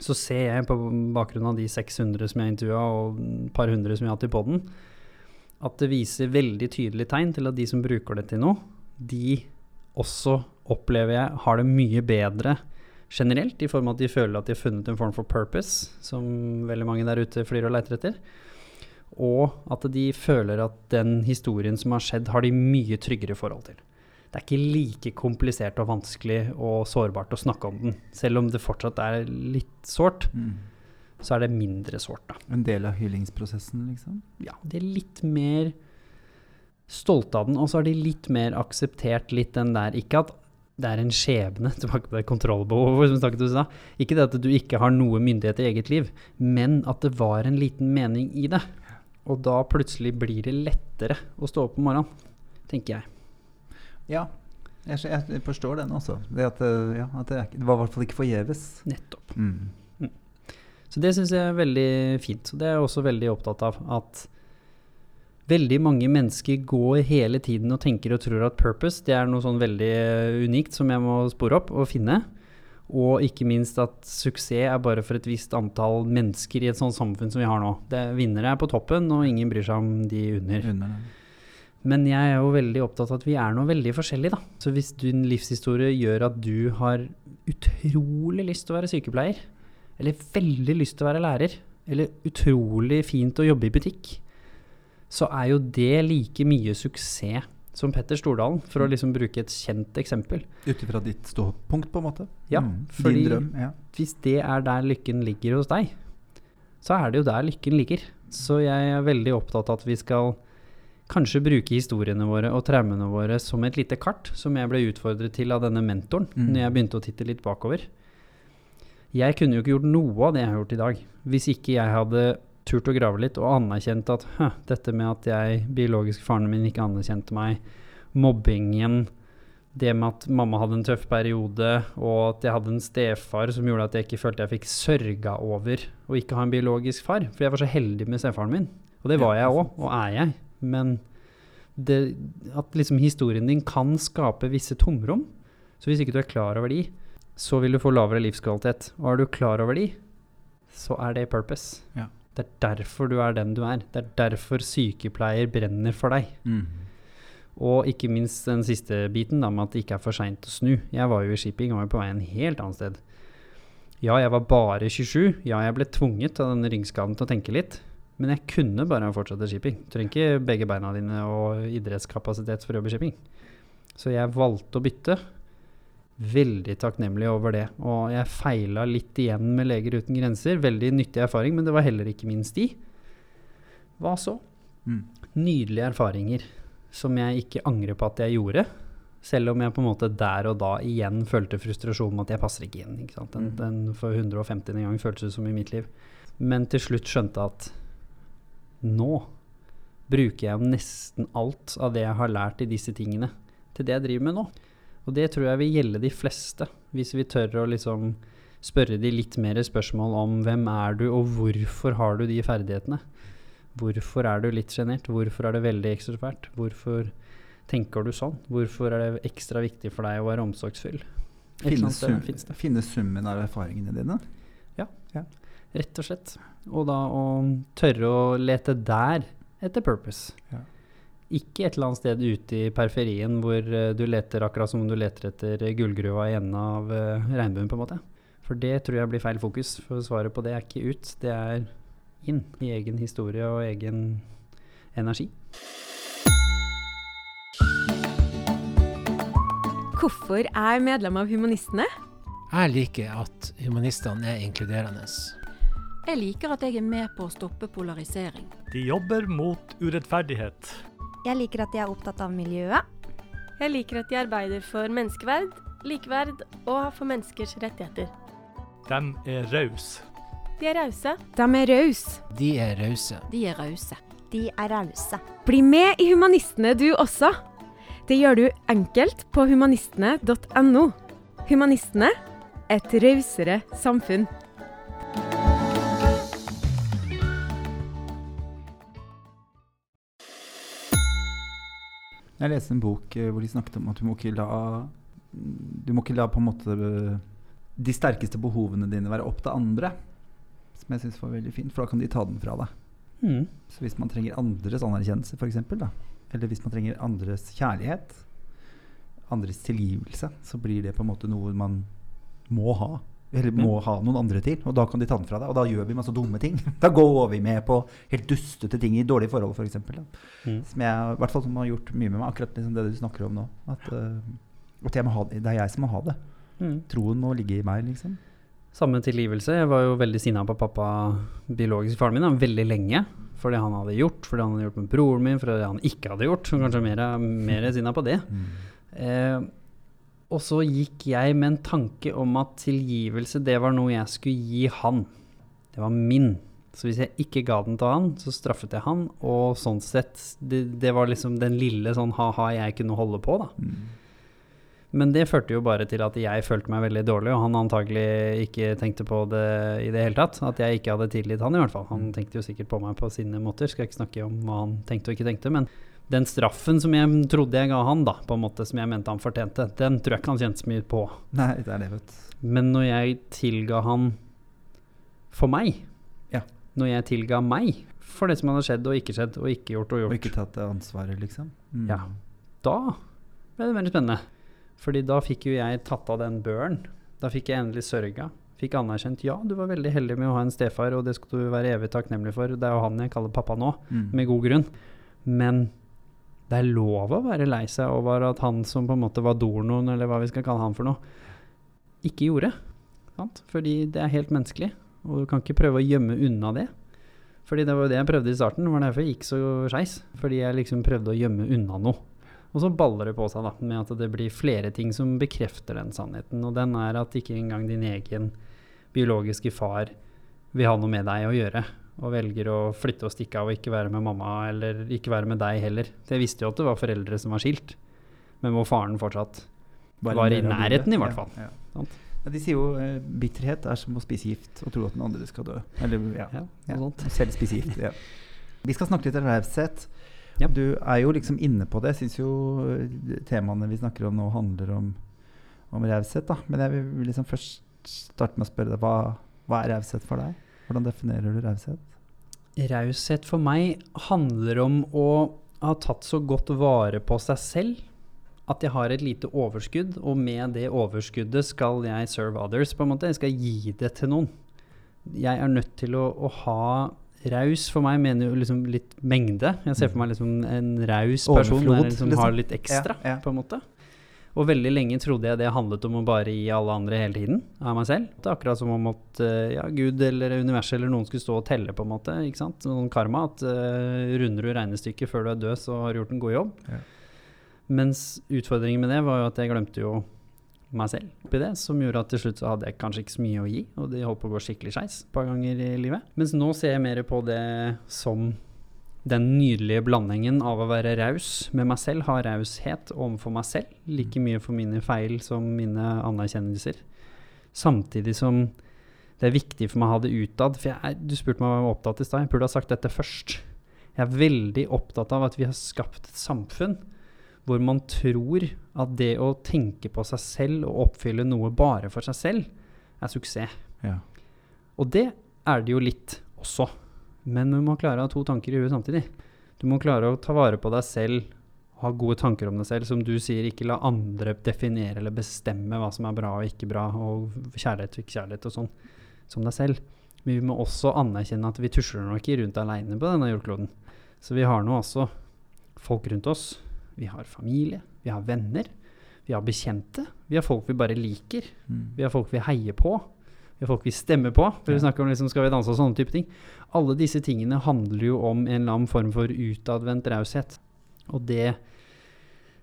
Så ser jeg på bakgrunn av de 600 som jeg intervjua, og et par hundre som jeg har hatt i poden, at det viser veldig tydelige tegn til at de som bruker det til noe, de også opplever jeg har det mye bedre generelt, i form av at de føler at de har funnet en form for purpose, som veldig mange der ute flyr og leiter etter. Og at de føler at den historien som har skjedd, har de mye tryggere forhold til. Det er ikke like komplisert og vanskelig og sårbart å snakke om den. Selv om det fortsatt er litt sårt, Mm. så er det mindre sårt, da. En del av hyllingsprosessen, liksom. Ja, de er litt mer stolte av den, og så har de litt mer akseptert litt den der Ikke at det er en skjebne, tilbake til det kontrollbehovet som snakket du sa. Ikke det at du ikke har noe myndighet i eget liv, men at det var en liten mening i det. Og da plutselig blir det lettere å stå opp om morgenen, tenker jeg. Ja, jeg, jeg forstår den også. Det, at, eh, ja, at det, det var i hvert fall ikke forgjeves. Nettopp. Mm. Mm. Så det syns jeg er veldig fint. Og det er jeg også veldig opptatt av. At veldig mange mennesker går hele tiden og tenker og tror at purpose det er noe sånn veldig eh, unikt som jeg må spore opp og finne. Og ikke minst at suksess er bare for et visst antall mennesker i et sånt samfunn som vi har nå. Det, vinnere er på toppen, og ingen bryr seg om de under. Under. Men jeg er jo veldig opptatt av at vi er noe veldig forskjellig, da. Så hvis din livshistorie gjør at du har utrolig lyst til å være sykepleier, eller veldig lyst til å være lærer, eller utrolig fint å jobbe i butikk, så er jo det like mye suksess som Petter Stordalen, for å liksom bruke et kjent eksempel. Ut ifra ditt ståpunkt, på en måte? Ja, Mm. fordi- drøm? Ja. Hvis det er der lykken ligger hos deg, så er det jo der lykken ligger. Så jeg er veldig opptatt av at vi skal kanskje bruke historiene våre og traumene våre som et lite kart, som jeg ble utfordret til av denne mentoren Mm. når jeg begynte å titte litt bakover. Jeg kunne jo ikke gjort noe av det jeg har gjort i dag, hvis ikke jeg hadde turt å grave litt og anerkjent at dette med at jeg, biologisk faren min, ikke anerkjente meg, mobbingen, det med at mamma hadde en tøff periode, og at jeg hadde en stefar som gjorde at jeg ikke følte jeg fikk sørga over å ikke ha en biologisk far. For jeg var så heldig med stefaren min. Og det var jeg òg, og er jeg. Men det, at liksom historien din kan skape visse tomrom. Så hvis ikke du er klar over de, så vil du få lavere livskvalitet. Og er du klar over de, så er det purpose. Ja. Det er derfor du er den du er. Det er derfor sykepleier brenner for deg. Mm. Og ikke minst den siste biten, da, med at det ikke er for seint å snu. Jeg var jo i shipping og var på vei en helt annet sted. Ja, jeg var bare 27. Ja, jeg ble tvunget av denne ryggskaden til å tenke litt. Men jeg kunne bare fortsatt i shipping. Du trenger ikke begge beina dine og idrettskapasitet for å jobbe i shipping. Så jeg valgte å bytte. Veldig takknemlig over det. Og jeg feila litt igjen med Leger uten grenser. Veldig nyttig erfaring, men det var heller ikke min sti. Hva så? Mm. Nydelige erfaringer som jeg ikke angrer på at jeg gjorde. Selv om jeg på en måte der og da igjen følte frustrasjon med at jeg passer ikke inn. Ikke? Den, Mhm. den for 150. gang føltes det som i mitt liv. Men til slutt skjønte at nå bruker jeg nesten alt av det jeg har lært i disse tingene, til det jeg driver med nå. Og det tror jeg vil gjelde de fleste, hvis vi tør å liksom spørre de litt mer spørsmål om hvem er du, og hvorfor har du de ferdighetene. Hvorfor er du litt sjenert? Hvorfor er det veldig ekstrovert? Hvorfor tenker du sånn? Hvorfor er det ekstra viktig for deg å være omsorgsfull? Finne, sum, finne summen av erfaringene dine? Rett og slett. Og da å tørre å lete der etter purpose. Ja. Ikke et eller annet sted ute i periferien hvor eh, du leter akkurat som om du leter etter gullgruva i enden av uh, regnbuen, på en måte. For det tror jeg blir feil fokus. For svaret på det er ikke ut, det er inn i egen historie og egen energi. Hvorfor er medlem av Humanistene? Jeg liker at humanistene er inkluderende. Jeg liker at jeg er med på å stoppe polarisering. De jobber mot urettferdighet. Jeg liker at de er opptatt av miljøet. Jeg liker at de arbeider for menneskeverd, likeverd og for menneskers rettigheter. De er rause. De er rause. De er rause. De er rause. De er rause. De er rause. Bli med i Humanistene du også. Det gjør du enkelt på humanistene.no. Humanistene et rausere samfunn. Jeg leste en bok eh, hvor de snakket om at du må ikke la Du må ikke la på en måte eh, de sterkeste behovene dine være opp til andre. Som jeg syns var veldig fint, for da kan de ta den fra deg. Mm. Så hvis man trenger andres anerkjennelse, f.eks., eller hvis man trenger andres kjærlighet, andres tilgivelse, så blir det på en måte noe man må ha. Eller må ha noen andre til. Og da kan de ta den fra deg. Og da gjør vi masse dumme ting. Da går vi med på helt dustete ting i dårlige forhold, f.eks. Mm. Som jeg, i hvert fall som har gjort mye med meg, akkurat liksom det du snakker om nå. At, eh, at jeg må ha, det er jeg som må ha det. Mm. Troen må ligge i meg, liksom. Samme tilgivelse. Jeg var jo veldig sinna på pappa, biologisk faren min, da, veldig lenge. For det han hadde gjort, for det han hadde gjort med broren min, for det han ikke hadde gjort. Så kanskje mer, mer sinna på det. Eh, og så gikk jeg med en tanke om at tilgivelse, det var noe jeg skulle gi han. Det var min. Så hvis jeg ikke ga den til han, så straffet jeg han. Og sånn sett, det, det var liksom den lille sånn ha-ha jeg kunne holde på, da. Mm. Men det førte jo bare til at jeg følte meg veldig dårlig, og han antagelig ikke tenkte på det i det hele tatt. At jeg ikke hadde tilgitt han, i hvert fall. Han tenkte jo sikkert på meg på sine måter, skal jeg ikke snakke om hva han tenkte og ikke tenkte. Men den straffen som jeg trodde jeg ga han, da, på en måte som jeg mente han fortjente, den tror jeg ikke han kjente så mye på. Nei, det er det, vet. Men når jeg tilga han for meg, Ja. når jeg tilga meg for det som hadde skjedd og ikke skjedd, og ikke gjort og gjort Og ikke tatt det ansvaret, liksom. Mm. Ja. da ble det veldig spennende. Fordi da fikk jo jeg tatt av den børen. Da fikk jeg endelig sørga. Fikk anerkjent ja, du var veldig heldig med å ha en stefar, og det skal du være evig takknemlig for. Det er jo han jeg kaller pappa nå, Mm. med god grunn. Men det er lov å være lei seg over at han som på en måte var dornoen, eller hva vi skal kalle han for noe, ikke gjorde. Sant? Fordi det er helt menneskelig, og du kan ikke prøve å gjemme unna det. Fordi det var jo det jeg prøvde i starten, det var derfor jeg gikk så skeis. Fordi jeg liksom prøvde å gjemme unna noe. Og så baller det på seg da, med at det blir flere ting som bekrefter den sannheten. Og den er at ikke engang din egen biologiske far vil ha noe med deg å gjøre. Og velger å flytte og stikke av og ikke være med mamma, eller ikke være med deg heller. Så jeg visste jo at det var foreldre som var skilt, men hvor faren fortsatt var, var i nærheten, i hvert fall. Ja, ja. Ja, de sier jo eh, bitterhet er som å spise gift og tro at den andre skal dø. Eller ja. Ja, ja. sånt. Selv spise gift. Ja. Vi skal snakke litt om raushet. Du er jo liksom inne på det. Jeg syns jo eh, temaene vi snakker om nå, handler om, om raushet. Men jeg vil liksom først starte med å spørre deg hva, hva er raushet for deg? Hvordan definerer du raushet? Raushet for meg handler om å ha tatt så godt vare på seg selv at jeg har et lite overskudd, og med det overskuddet skal jeg serve others, på en måte. Jeg skal gi det til noen. Jeg er nødt til å, å ha Raus for meg mener jo liksom litt mengde. Jeg ser for meg liksom en raus person Overflod, der liksom liksom. har litt ekstra, Ja, ja. på en måte. Og veldig lenge trodde jeg det handlet om å bare gi alle andre hele tiden, av meg selv. Det er akkurat som om at eh, ja, Gud eller universet eller noen skulle stå og telle, på en måte. ikke sant? Sånn karma, at uh, runder du regnestykket før du er død, så har du gjort en god jobb. Ja. Mens utfordringen med det var jo at jeg glemte jo meg selv oppi det, som gjorde at til slutt så hadde jeg kanskje ikke så mye å gi, og det holdt på å gå skikkelig skeis et par ganger i livet. Mens nå ser jeg mer på det som den nydelige blandingen av å være raus med meg selv, ha raushet overfor meg selv, like mye for mine feil som mine anerkjennelser. Samtidig som det er viktig for meg å ha det utad. For jeg du spurte meg om jeg var opptatt i stad, jeg burde ha sagt dette først. Jeg er veldig opptatt av at vi har skapt et samfunn hvor man tror at det å tenke på seg selv og oppfylle noe bare for seg selv, er suksess. Ja. Og det er det jo litt også. Men du må klare å ha to tanker i huet samtidig. Du må klare å ta vare på deg selv, ha gode tanker om deg selv. Som du sier, ikke la andre definere eller bestemme hva som er bra og ikke bra, og kjærlighet og ikke kjærlighet og sånn, som deg selv. Men vi må også anerkjenne at vi tusler nok ikke rundt aleine på denne jordkloden. Så vi har nå også folk rundt oss. Vi har familie, vi har venner, vi har bekjente. Vi har folk vi bare liker. Mm. Vi har folk vi heier på. Folk vi stemmer på. For vi snakker om liksom, skal vi danse og sånne type ting. Alle disse tingene handler jo om en eller annen form for utadvendt raushet. Og det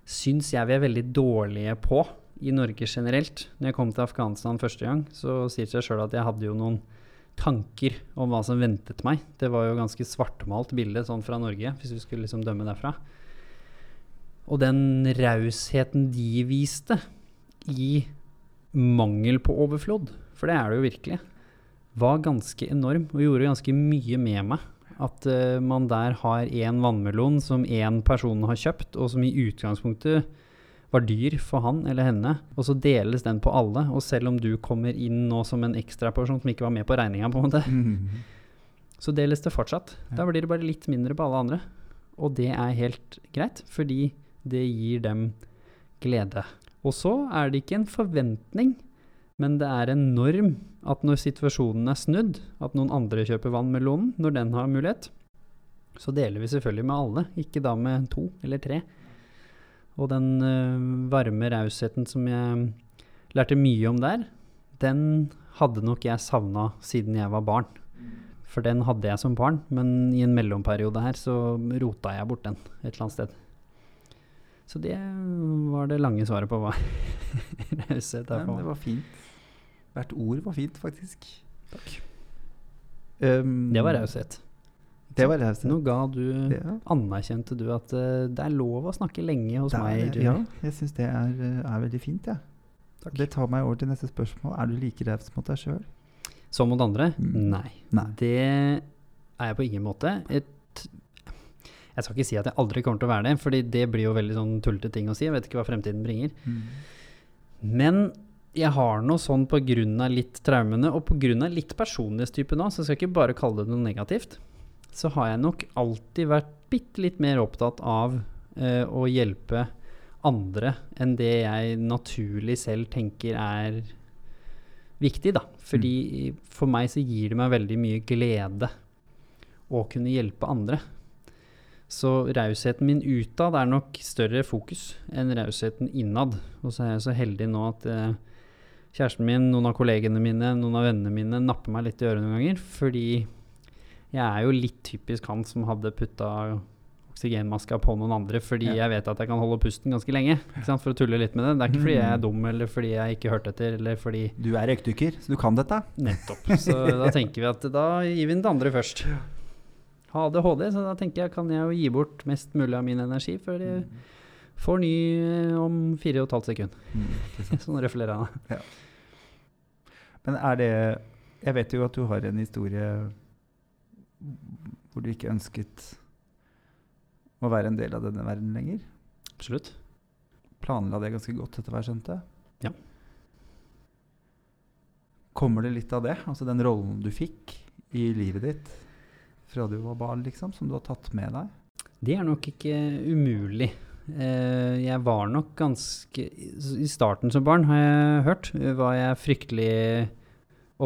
syns jeg vi er veldig dårlige på i Norge generelt. Når jeg kom til Afghanistan første gang, så sier det seg sjøl at jeg hadde jo noen tanker om hva som ventet meg. Det var jo ganske svartmalt bilde sånn fra Norge, hvis vi skulle liksom dømme derfra. Og den rausheten de viste i mangel på overflod, for det er det jo virkelig, var ganske enorm og gjorde ganske mye med meg. At uh, man der har én vannmelon som én person har kjøpt, og som i utgangspunktet var dyr for han eller henne, og så deles den på alle. Og selv om du kommer inn nå som en ekstraperson som ikke var med på regninga, på en måte, Mm. så deles det fortsatt. Ja. Da blir det bare litt mindre på alle andre. Og det er helt greit, fordi det gir dem glede. Og så er det ikke en forventning, men det er en norm at når situasjonen er snudd, at noen andre kjøper vannmelonen når den har mulighet, så deler vi selvfølgelig med alle, ikke da med to eller tre. Og den øh, varme rausheten som jeg lærte mye om der, den hadde nok jeg savna siden jeg var barn. For den hadde jeg som barn, men i en mellomperiode her så rota jeg bort den et eller annet sted. Så det var det lange svaret på hva raushet er for det var fint. Hvert ord var fint, faktisk. Takk. Um, Det var raushet. Det var raushet. Nå ga du Ja. Anerkjente du at uh, det er lov å snakke lenge hos er- meg? ja, jeg syns det er, eh, er veldig fint, jeg. Det tar meg over til neste spørsmål. Er du like raus mot deg sjøl? Som mot andre? Mm. Nei. Nei. Det er jeg på ingen måte. Et, jeg skal ikke si at jeg aldri kommer til å være det, fordi det blir jo veldig sånn tullete ting å si. Jeg vet ikke hva fremtiden bringer. Mm. Men jeg har noe sånn pga. litt traumene, og pga. litt personlighetstype nå, så jeg skal ikke bare kalle det noe negativt, så har jeg nok alltid vært bitte litt mer opptatt av eh, å hjelpe andre enn det jeg naturlig selv tenker er viktig, da. Fordi for meg så gir det meg veldig mye glede å kunne hjelpe andre. Så rausheten min utad er nok større fokus enn rausheten innad. Og så er jeg så heldig nå at eh, kjæresten min, noen av kollegene mine, noen av vennene mine napper meg litt i øret noen ganger. Fordi jeg er jo litt typisk han som hadde putta oksygenmaska på noen andre fordi Ja. jeg vet at jeg kan holde pusten ganske lenge. For å tulle litt med det. Det er ikke fordi jeg er dum eller fordi jeg ikke hørte etter eller fordi Du er røykdykker, så du kan dette. Nettopp. Så da tenker vi at da gir vi den til andre først. ADHD, så da tenker jeg kan jeg jo gi bort mest mulig av min energi før jeg får ny eh, om fire og et halvt sekund. Mm. Sånn røfler jeg da. Men er det Jeg vet jo at du har en historie hvor du ikke ønsket å være en del av denne verden lenger. Absolutt. Planla det ganske godt, etter hva jeg skjønte. Ja. Kommer det litt av det? Altså den rollen du fikk i livet ditt fra du var barn, liksom, som du har tatt med deg? Det er nok ikke umulig. Eh, jeg var nok ganske I starten som barn, har jeg hørt, var jeg fryktelig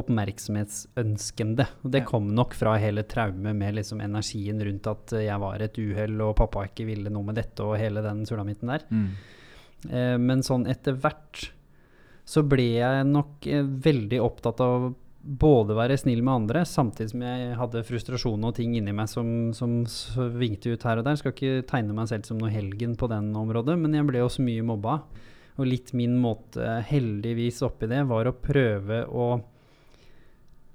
oppmerksomhetsønskende. Og det kom nok fra hele traumet med liksom energien rundt at jeg var et uhell og pappa ikke ville noe med dette og hele den sulamitten der. Mm. men sånn etter hvert så ble jeg nok eh, veldig opptatt av både være snill med andre, samtidig som jeg hadde frustrasjon og ting inni meg som, som svingte ut her og der. Skal ikke tegne meg selv som noe helgen på den området, men jeg ble jo så mye mobba. Og litt min måte, heldigvis oppi det, var å prøve å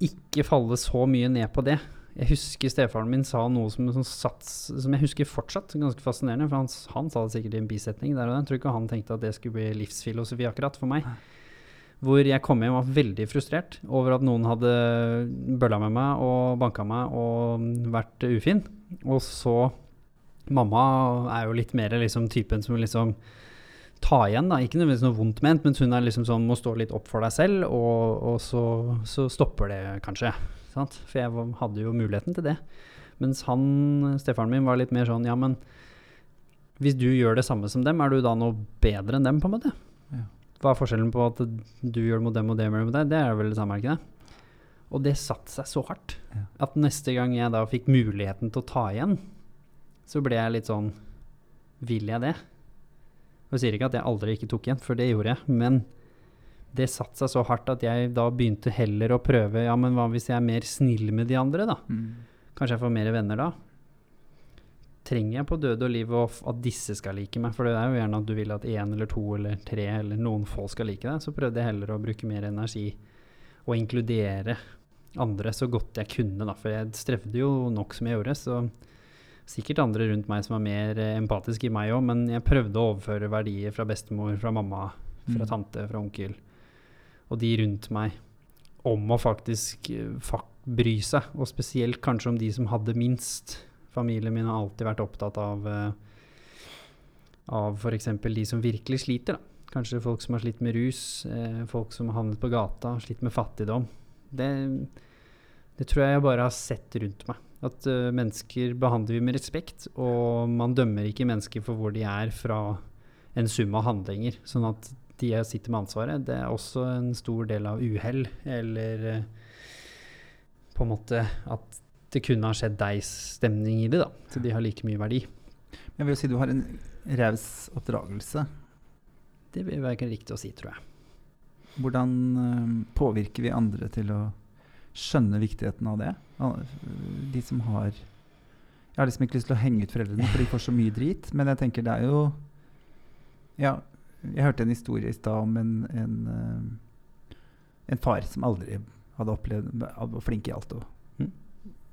ikke falle så mye ned på det. Jeg husker stefaren min sa noe som, som, sats, som jeg husker fortsatt, ganske fascinerende. For han, han sa det sikkert i en bisetning der og der. Jeg tror ikke han tenkte at det skulle bli livsfilosofi akkurat for meg. Hvor jeg kom hjem og var veldig frustrert over at noen hadde bølla med meg og banka meg og vært ufin. Og så Mamma er jo litt mer liksom typen som liksom ta igjen, da. Ikke nødvendigvis noe vondt ment, men hun er liksom sånn må stå litt opp for deg selv, og, og så, så stopper det kanskje. Sant? For jeg hadde jo muligheten til det. Mens han, stefaren min, var litt mer sånn ja, men hvis du gjør det samme som dem, er du da noe bedre enn dem, på en måte? Hva er forskjellen på at du gjør det mot dem og dem gjør det mot deg? Det er vel det samme, ikke det? Og det satte seg så hardt at neste gang jeg da fikk muligheten til å ta igjen, så ble jeg litt sånn Vil jeg det? Og jeg sier ikke at jeg aldri ikke tok igjen, for det gjorde jeg. Men det satte seg så hardt at jeg da begynte heller å prøve Ja, men hva hvis jeg er mer snill med de andre, da? Kanskje jeg får mer venner da? Trenger jeg på døde og liv og at disse skal like meg? For det er jo gjerne at du vil at én eller to eller tre eller noen få skal like deg. Så prøvde jeg heller å bruke mer energi og inkludere andre så godt jeg kunne, da. For jeg strevde jo nok som jeg gjorde. Så sikkert andre rundt meg som var mer eh, empatiske i meg òg, men jeg prøvde å overføre verdier fra bestemor, fra mamma, fra Mm. tante, fra onkel og de rundt meg om å faktisk eh, bry seg, og spesielt kanskje om de som hadde minst. Familien min har alltid vært opptatt av uh, av f.eks. de som virkelig sliter. Da. Kanskje folk som har slitt med rus, eh, folk som har havnet på gata, slitt med fattigdom. Det, det tror jeg jeg bare har sett rundt meg. At uh, mennesker behandler vi med respekt, og man dømmer ikke mennesker for hvor de er fra en sum av handlinger. Sånn at de jeg sitter med ansvaret, det er også en stor del av uhell, eller uh, på en måte at det kunne ha skjedd deg-stemning i det, da. Så de har like mye verdi. Jeg vil jo si du har en raus oppdragelse. Det vil være riktig å si, tror jeg. Hvordan eh, påvirker vi andre til å skjønne viktigheten av det? De som har Jeg har liksom ikke lyst til å henge ut foreldrene, for de får så mye drit. Men jeg tenker det er jo Ja, jeg hørte en historie i stad om en, en, eh, en far som aldri hadde opplevd Var flink i alt. Og.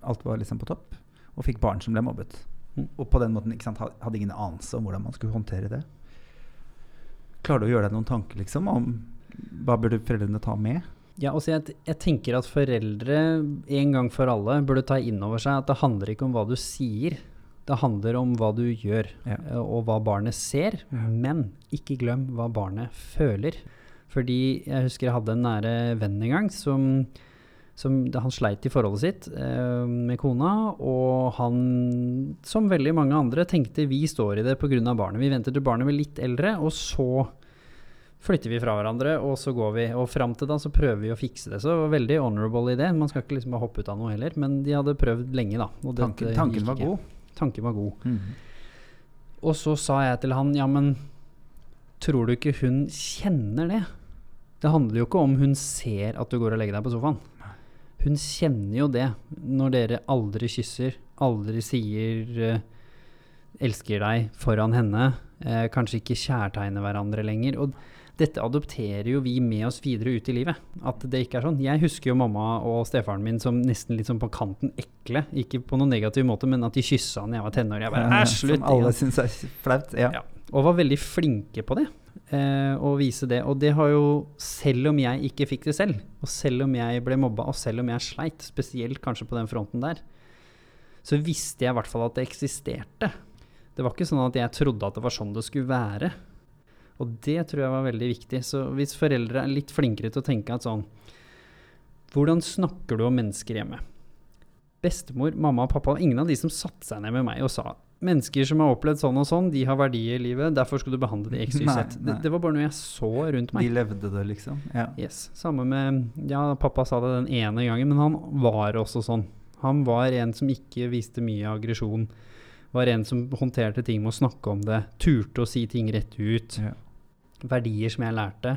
Alt var liksom på topp. og fikk barn som ble mobbet. Mm. Og på den måten ikke sant, hadde ingen anelse om hvordan man skulle håndtere det. Klarer du å gjøre deg noen tanker liksom, om hva burde foreldrene ta med? Ja, også jeg, jeg tenker at foreldre en gang for alle burde ta inn over seg at det handler ikke om hva du sier, det handler om hva du gjør, Ja. eh, og hva barnet ser. Men ikke glem hva barnet føler. Fordi jeg husker jeg hadde en nære venn en gang som, som Han sleit i forholdet sitt eh, med kona, og han, som veldig mange andre, tenkte vi står i det pga. barnet. Vi venter til barnet blir litt eldre, og så flytter vi fra hverandre, og så går vi. Og fram til da så prøver vi å fikse det. Så det var veldig honorable idé. Man skal ikke liksom bare hoppe ut av noe heller, men de hadde prøvd lenge, da. Og Tanken, tanken var god. Tanken var god. Mhm. Og så sa jeg til han, ja, men tror du ikke hun kjenner det? Det handler jo ikke om hun ser at du går og legger deg på sofaen. Hun kjenner jo det når dere aldri kysser, aldri sier eh, 'elsker deg' foran henne, eh, kanskje ikke kjærtegner hverandre lenger. Og dette adopterer jo vi med oss videre ut i livet. At det ikke er sånn. Jeg husker jo mamma og stefaren min som nesten litt sånn på kanten ekle. Ikke på noen negativ måte, men at de kyssa da jeg var tenåring. Jeg bare, slutt. Som alle syns er flaut. Ja. Ja. Og var veldig flinke på det. Eh, å vise det. Og det har jo, selv om jeg ikke fikk det selv, og selv om jeg ble mobba, og selv om jeg sleit, spesielt kanskje på den fronten der, så visste jeg i hvert fall at det eksisterte. Det var ikke sånn at jeg trodde at det var sånn det skulle være. Og det tror jeg var veldig viktig. Så hvis foreldre er litt flinkere til å tenke at sånn Hvordan snakker du om mennesker hjemme? Bestemor, mamma og pappa, ingen av de som satte seg ned med meg og sa Mennesker som har opplevd sånn og sånn, de har verdier i livet, derfor skal du behandle de XYZ. Nei, Det, det var bare noe jeg så rundt meg. De levde det, liksom. Ja. Yes. Samme med Ja, pappa sa det den ene gangen, men han var også sånn. Han var en som ikke viste mye aggresjon. Var en som håndterte ting med å snakke om det. Turte å si ting rett ut. Ja. Verdier som jeg lærte.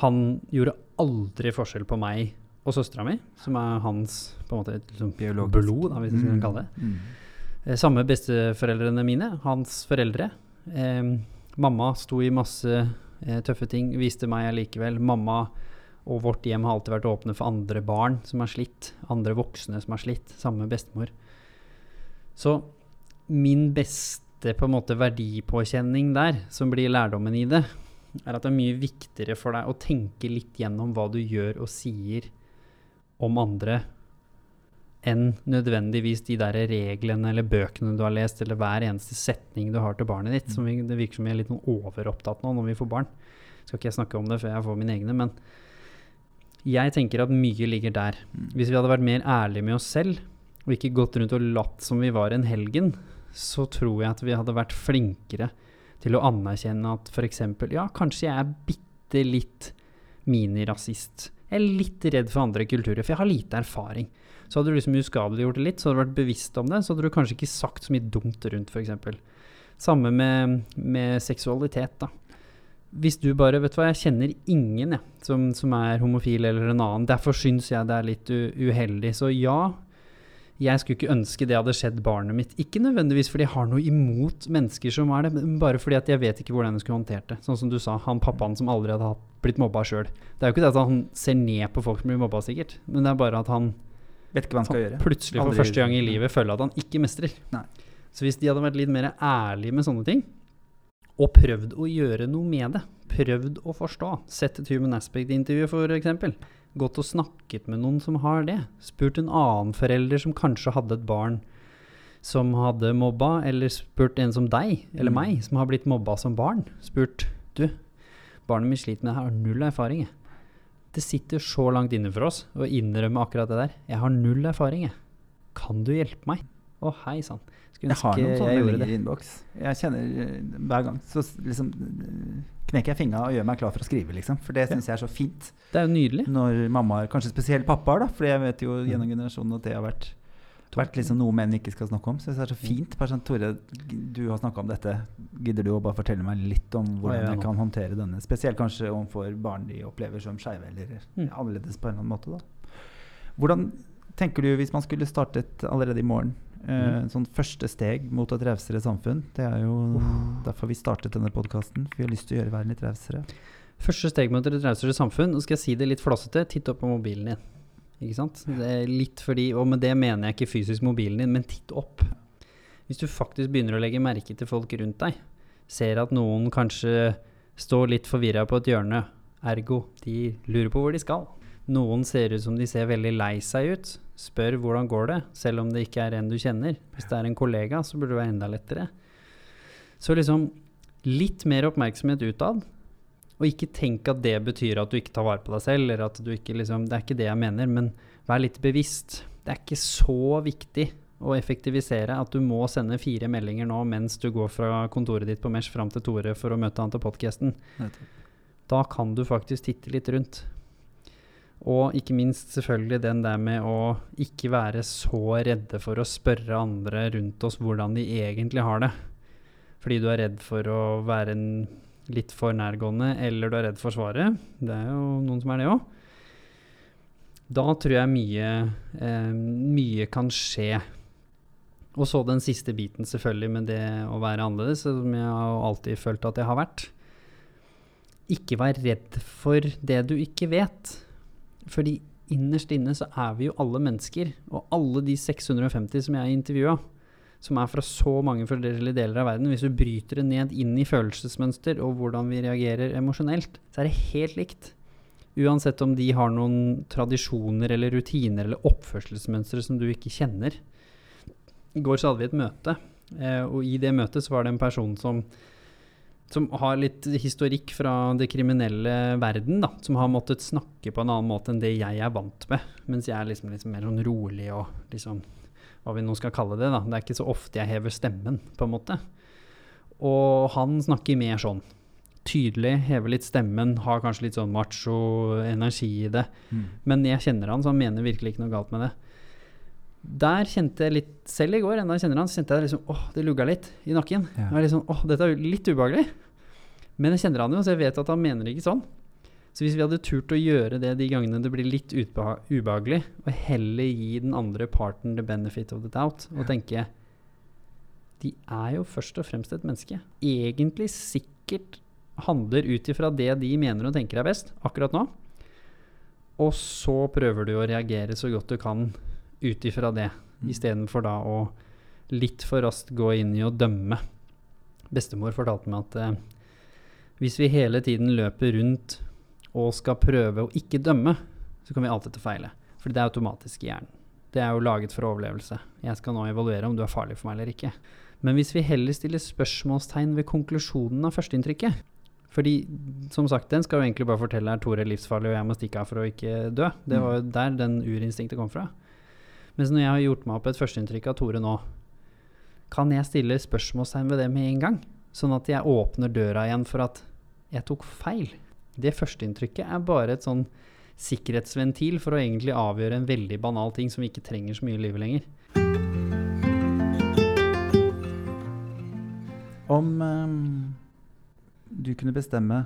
Han gjorde aldri forskjell på meg og søstera mi, som er hans på en måte liksom, blod, da, hvis jeg skal kalle det. Mm. Eh, Samme besteforeldrene mine, hans foreldre. Eh, mamma sto i masse eh, tøffe ting, viste meg allikevel. Mamma og vårt hjem har alltid vært åpne for andre barn som har slitt. Andre voksne som har slitt. Samme bestemor. Så min beste på en måte verdipåkjenning der, som blir lærdommen i det, er at det er mye viktigere for deg å tenke litt gjennom hva du gjør og sier om andre enn nødvendigvis de der reglene eller bøkene du har lest, eller hver eneste setning du har til barnet ditt. Som vi, det virker som vi er litt overopptatt nå når vi får barn. Skal ikke jeg snakke om det før jeg får mine egne, men jeg tenker at mye ligger der. Hvis vi hadde vært mer ærlige med oss selv, og ikke gått rundt og latt som vi var en helgen, så tror jeg at vi hadde vært flinkere til å anerkjenne at f.eks. Ja, kanskje jeg er bitte litt minirasist. Jeg er litt redd for andre kulturer, for jeg har lite erfaring. Så hadde du liksom uskadeliggjort det litt, så hadde du vært bevisst om det, så hadde du kanskje ikke sagt så mye dumt rundt, f.eks. Samme med, med seksualitet, da. Hvis du bare Vet du hva, jeg kjenner ingen jeg, som, som er homofil eller en annen. Derfor syns jeg det er litt uheldig. Så ja, jeg skulle ikke ønske det hadde skjedd barnet mitt. Ikke nødvendigvis fordi jeg har noe imot mennesker som er det, men bare fordi at jeg vet ikke hvordan jeg skulle håndtert det. Sånn som du sa, han pappaen som aldri hadde blitt mobba sjøl. Det er jo ikke det at han ser ned på folk som blir mobba, sikkert, men det er bare at han han plutselig for første gang i livet føler at han ikke mestrer. Nei. Så hvis de hadde vært litt mer ærlige med sånne ting, og prøvd å gjøre noe med det, prøvd å forstå, sett et Human Aspect-intervju f.eks., gått og snakket med noen som har det, spurt en annen forelder som kanskje hadde et barn som hadde mobba, eller spurt en som deg, eller Mm. meg, som har blitt mobba som barn, spurt du, barnet mitt sliter med det her, har null erfaring, jeg. Det sitter så langt inne for oss å innrømme akkurat det der. Jeg har null erfaring, jeg. Kan du hjelpe meg? Å, hei sann. Skulle Jeg har ønske sånne jeg gjorde det. Jeg kjenner eh, hver gang Så liksom eh, knekker jeg fingra og gjør meg klar for å skrive, liksom. For det syns jeg er så fint. Det er jo nydelig. Når mammaer, kanskje spesielt pappaer, da, for jeg vet jo gjennom generasjonen at det har vært, vært liksom noe menn ikke skal snakke om. Så jeg synes det er så fint. Bare sånn, Tore, du har snakka om dette. Gidder du å bare fortelle meg litt om hvordan ja, jeg kan håndtere denne? Spesielt kanskje overfor barn de opplever som skeive eller Mm. annerledes på en eller annen måte. da. Hvordan tenker du hvis man skulle startet allerede i morgen? Eh, sånn første steg mot et rausere samfunn. Det er jo derfor vi startet denne podkasten. Vi har lyst til å gjøre verden litt rausere. Første steg mot et rausere samfunn, Nå skal jeg si det litt flåsete, titt opp på mobilen din. Ikke sant? Det litt fordi, og med det mener jeg ikke fysisk mobilen din, men titt opp. Hvis du faktisk begynner å legge merke til folk rundt deg, ser at noen kanskje står litt forvirra på et hjørne, ergo de lurer på hvor de skal. Noen ser ut som de ser veldig lei seg ut. Spør hvordan går det, selv om det ikke er en du kjenner. Hvis det er en kollega, så burde det være enda lettere. Så liksom litt mer oppmerksomhet utad, og ikke tenk at det betyr at du ikke tar vare på deg selv, eller at du ikke liksom Det er ikke det jeg mener, men vær litt bevisst. Det er ikke så viktig å effektivisere at du må sende fire meldinger nå mens du går fra kontoret ditt på Mesh fram til Tore for å møte han til podkasten. Da kan du faktisk titte litt rundt. Og ikke minst selvfølgelig den der med å ikke være så redde for å spørre andre rundt oss hvordan de egentlig har det. Fordi du er redd for å være litt for nærgående, eller du er redd for svaret. Det er jo noen som er det òg. Da tror jeg mye, eh, mye kan skje. Og så den siste biten, selvfølgelig, med det å være annerledes, som jeg har alltid følt at jeg har vært. Ikke vær redd for det du ikke vet. Fordi innerst inne så er vi jo alle mennesker. Og alle de 650 som jeg intervjua, som er fra så mange forskjellige deler av verden, hvis du bryter det ned inn i følelsesmønster og hvordan vi reagerer emosjonelt, så er det helt likt. Uansett om de har noen tradisjoner eller rutiner eller oppførselsmønstre som du ikke kjenner. I går så hadde vi et møte, eh, og i det møtet så var det en person som som har litt historikk fra det kriminelle verden, da, som har måttet snakke på en annen måte enn det jeg er vant med. Mens jeg er liksom, liksom mer sånn rolig og liksom Hva vi nå skal kalle det. da. Det er ikke så ofte jeg hever stemmen, på en måte. Og han snakker mer sånn. Tydelig, hever litt stemmen, har kanskje litt sånn macho energi i det. Mm. Men jeg kjenner han, så han mener virkelig ikke noe galt med det. Der kjente jeg litt, selv i går, enda jeg kjenner han, så kjente jeg liksom, åh, det lugga litt i nakken. Ja. Jeg var sånn, åh, dette er jo litt ubehagelig. Men jeg kjenner han jo, så jeg vet at han mener det ikke sånn. Så hvis vi hadde turt å gjøre det de gangene det blir litt ubehagelig, og heller gi den andre parten the benefit of the doubt, og tenke De er jo først og fremst et menneske. Egentlig sikkert handler ut ifra det de mener og tenker er best akkurat nå. Og så prøver du å reagere så godt du kan ut ifra det, Mm. istedenfor da å litt for raskt gå inn i å dømme. Bestemor fortalte meg at eh, hvis vi hele tiden løper rundt og skal prøve å ikke dømme, så kommer vi alltid til å feile. For det er automatisk i hjernen. Det er jo laget for overlevelse. Jeg skal nå evaluere om du er farlig for meg eller ikke. Men hvis vi heller stiller spørsmålstegn ved konklusjonen av førsteinntrykket Fordi som sagt, den skal jo egentlig bare fortelle er Tore livsfarlig og jeg må stikke av for å ikke dø. Det var jo der den urinstinktet kom fra. Mens når jeg har gjort meg opp et førsteinntrykk av Tore nå, kan jeg stille spørsmålstegn ved det med en gang? Sånn at jeg åpner døra igjen for at jeg tok feil. Det førsteinntrykket er bare et sånn sikkerhetsventil for å egentlig avgjøre en veldig banal ting som vi ikke trenger så mye i livet lenger. Om ehm, du kunne bestemme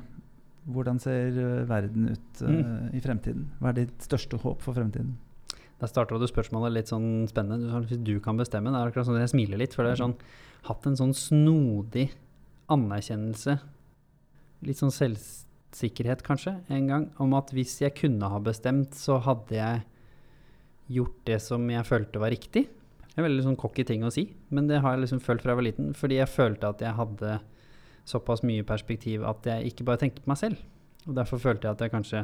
hvordan ser eh, verden ut eh, Mm. i fremtiden? Hva er ditt største håp for fremtiden? Der starta du spørsmålet litt sånn spennende. Du Hvis du kan bestemme, det er akkurat sånn at jeg smiler litt. For det er sånn hatt en sånn snodig anerkjennelse, litt sånn selvsikkerhet kanskje, en gang, om at hvis jeg kunne ha bestemt, så hadde jeg gjort det som jeg følte var riktig. Det er veldig sånn cocky ting å si, men det har jeg liksom følt fra jeg var liten. Fordi jeg følte at jeg hadde såpass mye perspektiv at jeg ikke bare tenkte på meg selv. Og derfor følte jeg at jeg kanskje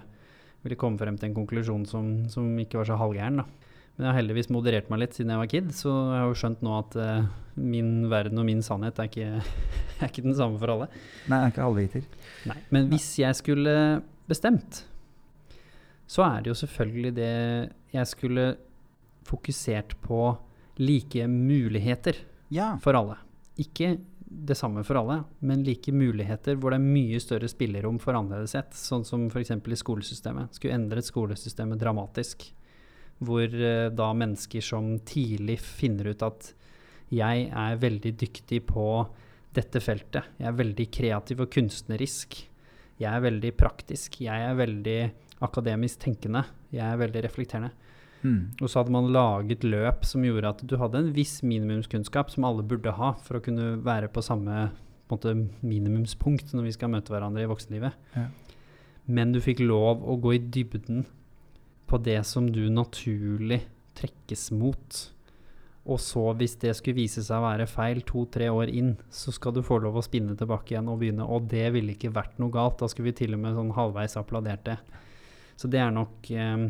ville komme frem til en konklusjon som, som ikke var så halvgæren. da. Men jeg har heldigvis moderert meg litt siden jeg var kid, så jeg har jo skjønt nå at uh, min verden og min sannhet er ikke, er ikke den samme for alle. Nei, jeg er ikke halvviter. Nei. Men hvis jeg skulle bestemt, så er det jo selvfølgelig det jeg skulle fokusert på like muligheter Ja. for alle. Ikke det samme for alle, men like muligheter hvor det er mye større spillerom for annerledeshet. Sånn som f.eks. i skolesystemet. Skulle endret skolesystemet dramatisk. Hvor eh, da mennesker som tidlig finner ut at jeg er veldig dyktig på dette feltet. Jeg er veldig kreativ og kunstnerisk. Jeg er veldig praktisk. Jeg er veldig akademisk tenkende. Jeg er veldig reflekterende. Mm. Og så hadde man laget løp som gjorde at du hadde en viss minimumskunnskap som alle burde ha for å kunne være på samme på måte, minimumspunkt når vi skal møte hverandre i voksenlivet. Ja. Men du fikk lov å gå i dybden på det som du naturlig trekkes mot. Og så, hvis det skulle vise seg å være feil to-tre år inn, så skal du få lov å spinne tilbake igjen og begynne. Og det ville ikke vært noe galt. Da skulle vi til og med sånn halvveis applaudert det. Så det er nok eh,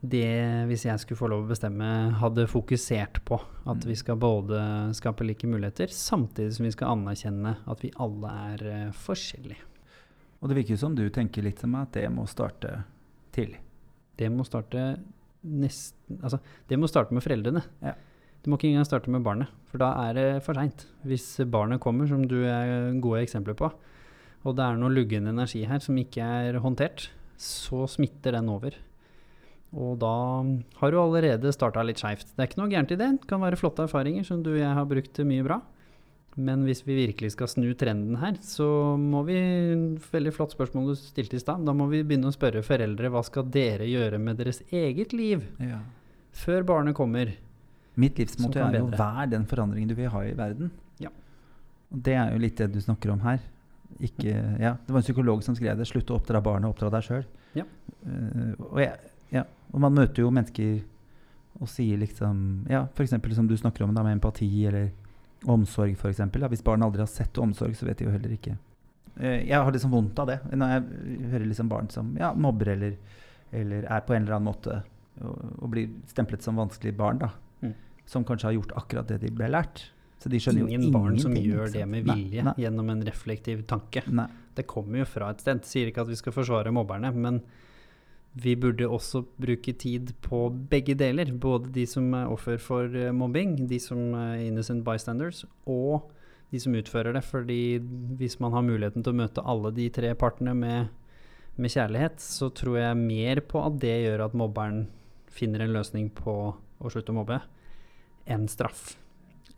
det, hvis jeg skulle få lov å bestemme, hadde fokusert på. At vi skal både skape like muligheter, samtidig som vi skal anerkjenne at vi alle er eh, forskjellige. Og det virker jo som du tenker litt som at det må starte tidlig. Det må starte nesten Altså, det må starte med foreldrene. Ja. Det må ikke engang starte med barnet, for da er det for seint. Hvis barnet kommer, som du er gode eksempler på, og det er noe luggen energi her som ikke er håndtert, så smitter den over. Og da har du allerede starta litt skeivt. Det er ikke noe gærent i det. Det kan være flotte erfaringer som du og jeg har brukt til mye bra. Men hvis vi virkelig skal snu trenden her, så må vi Veldig flott spørsmål du stilte i stad. Da må vi begynne å spørre foreldre hva skal dere gjøre med deres eget liv Ja. før barnet kommer. Mitt livsmotto er jo. 'vær den forandringen du vil ha i verden'. Ja. Og det er jo litt det du snakker om her. Ikke, ja, det var en psykolog som skrev det. 'Slutt å oppdra barnet, oppdra deg sjøl'. Ja. og, jeg- ja, og man møter jo mennesker og sier liksom Ja, f.eks. som du snakker om da, med empati eller omsorg, f.eks. Hvis barn aldri har sett omsorg, så vet de jo heller ikke Eh, Jeg har liksom vondt av det når jeg hører liksom barn som ja, mobber eller, eller er på en eller annen måte og, og blir stemplet som vanskelig barn, da. Mm. Som kanskje har gjort akkurat det de ble lært. Så de skjønner Ingen jo barn som gjør det med med Nei, vilje Nei, gjennom en reflektiv tanke. nei. Det kommer jo fra et sted. Sier ikke at vi skal forsvare mobberne, men vi burde også bruke tid på begge deler. Både de som er offer for eh, mobbing, de som er innocent bystanders, og de som utfører det. Fordi hvis man har muligheten til å møte alle de tre partene med, med kjærlighet, så tror jeg mer på at det gjør at mobberen finner en løsning på å slutte å mobbe, enn straff.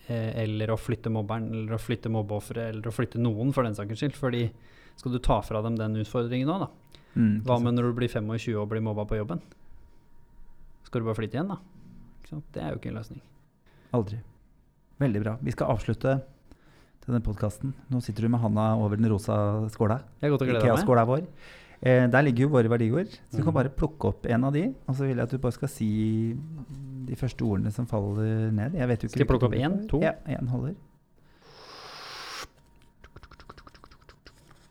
Eh, eller å flytte mobberen, eller å flytte mobbeofferet, eller å flytte noen, for den saks skyld. Fordi skal du ta fra dem den utfordringen nå, da? Mm, Hva med når du blir 25 og blir mobba på jobben? Skal du bare flytte igjen, da? Det er jo ikke en løsning. Aldri. Veldig bra. Vi skal avslutte denne podkasten. Nå sitter du med handa over den rosa skåla. Ikea-skåla vår. Eh, der ligger jo våre verdiord. Så du kan Mhm. bare plukke opp en av de, og så vil jeg at du bare skal si de første ordene som faller ned. Jeg vet jo ikke Skal jeg plukke opp én? en, to? Ja, én holder.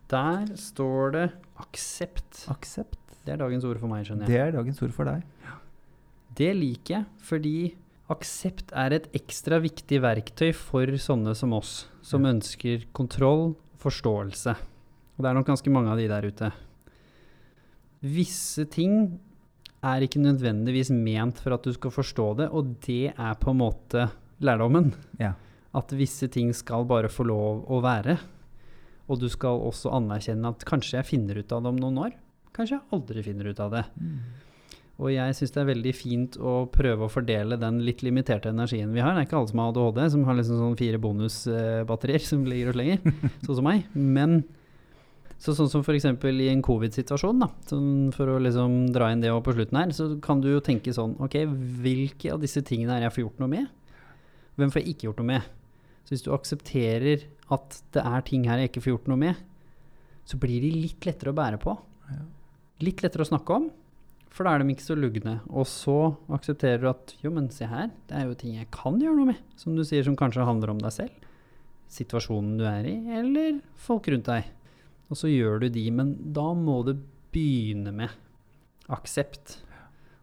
Der står det aksept. Aksept. Det er dagens ord for meg, skjønner jeg. Det er dagens ord for deg. Det liker jeg, fordi aksept er et ekstra viktig verktøy for sånne som oss, som Ja. ønsker kontroll, forståelse. Og det er nok ganske mange av de der ute. Visse ting er ikke nødvendigvis ment for at du skal forstå det, og det er på en måte lærdommen. Ja. At visse ting skal bare få lov å være. Og du skal også anerkjenne at kanskje jeg finner ut av det om noen år. Kanskje jeg aldri finner ut av det. Og jeg syns det er veldig fint å prøve å fordele den litt limiterte energien vi har. Det er ikke alle som har ADHD, som har liksom sånn fire bonusbatterier som ligger og slenger, sånn som meg. Men så sånn som f.eks. i en covid-situasjon, da, sånn for å liksom dra inn det på slutten her, så kan du jo tenke sånn Ok, hvilke av disse tingene er jeg får gjort noe med? Hvem får jeg ikke gjort noe med? Så hvis du aksepterer at det er ting her jeg ikke får gjort noe med, så blir de litt lettere å bære på. Ja. Litt lettere å snakke om, for da er de ikke så lugne. Og så aksepterer du at jo, men se her, det er jo ting jeg kan gjøre noe med. Som du sier, som kanskje handler om deg selv, situasjonen du er i, eller folk rundt deg. Og så gjør du de, men da må du begynne med aksept.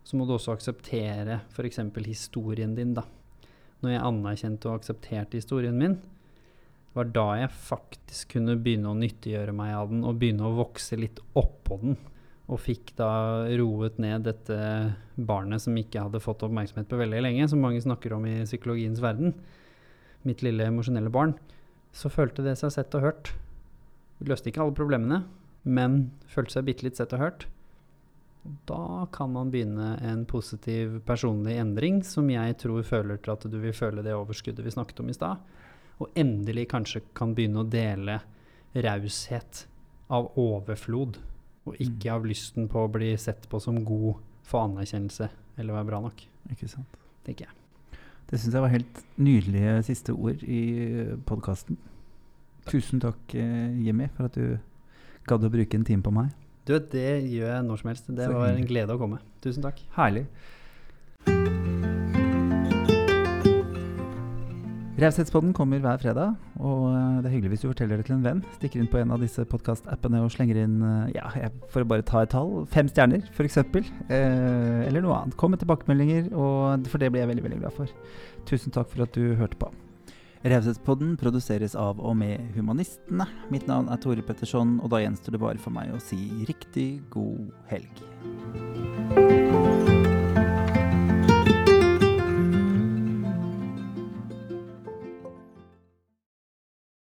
Så må du også akseptere f.eks. historien din, da. Når jeg anerkjente og aksepterte historien min, var da jeg faktisk kunne begynne å nyttiggjøre meg av den og begynne å vokse litt oppå den. Og fikk da roet ned dette barnet som ikke hadde fått oppmerksomhet på veldig lenge, som mange snakker om i psykologiens verden. Mitt lille emosjonelle barn. Så følte det seg sett og hørt. Løste ikke alle problemene, men følte seg bitte litt sett og hørt. Da kan man begynne en positiv personlig endring, som jeg tror føler til at du vil føle det overskuddet vi snakket om i stad. Og endelig kanskje kan begynne å dele raushet av overflod, og ikke av lysten på å bli sett på som god for anerkjennelse eller være bra nok, Ikke sant. tenker jeg. Det syns jeg var helt nydelige siste ord i podkasten. Tusen takk, eh, Jimmy, for at du gadd å bruke en time på meg. Du, det gjør jeg når som helst. Det var en glede å komme. Tusen takk. Herlig. Raushetspodden kommer hver fredag, og eh, det er hyggelig hvis du forteller det til en venn. Stikker inn på en av disse podkastappene og slenger inn eh, ja, for å bare ta et tall, fem stjerner f.eks. Eh, eller noe annet. Kom med tilbakemeldinger, og for det blir jeg veldig veldig glad for. Tusen takk for at du hørte på. Raushetspodden produseres av og med Humanistene. Mitt navn er Tore Petterson, og da gjenstår det bare for meg å si riktig god helg.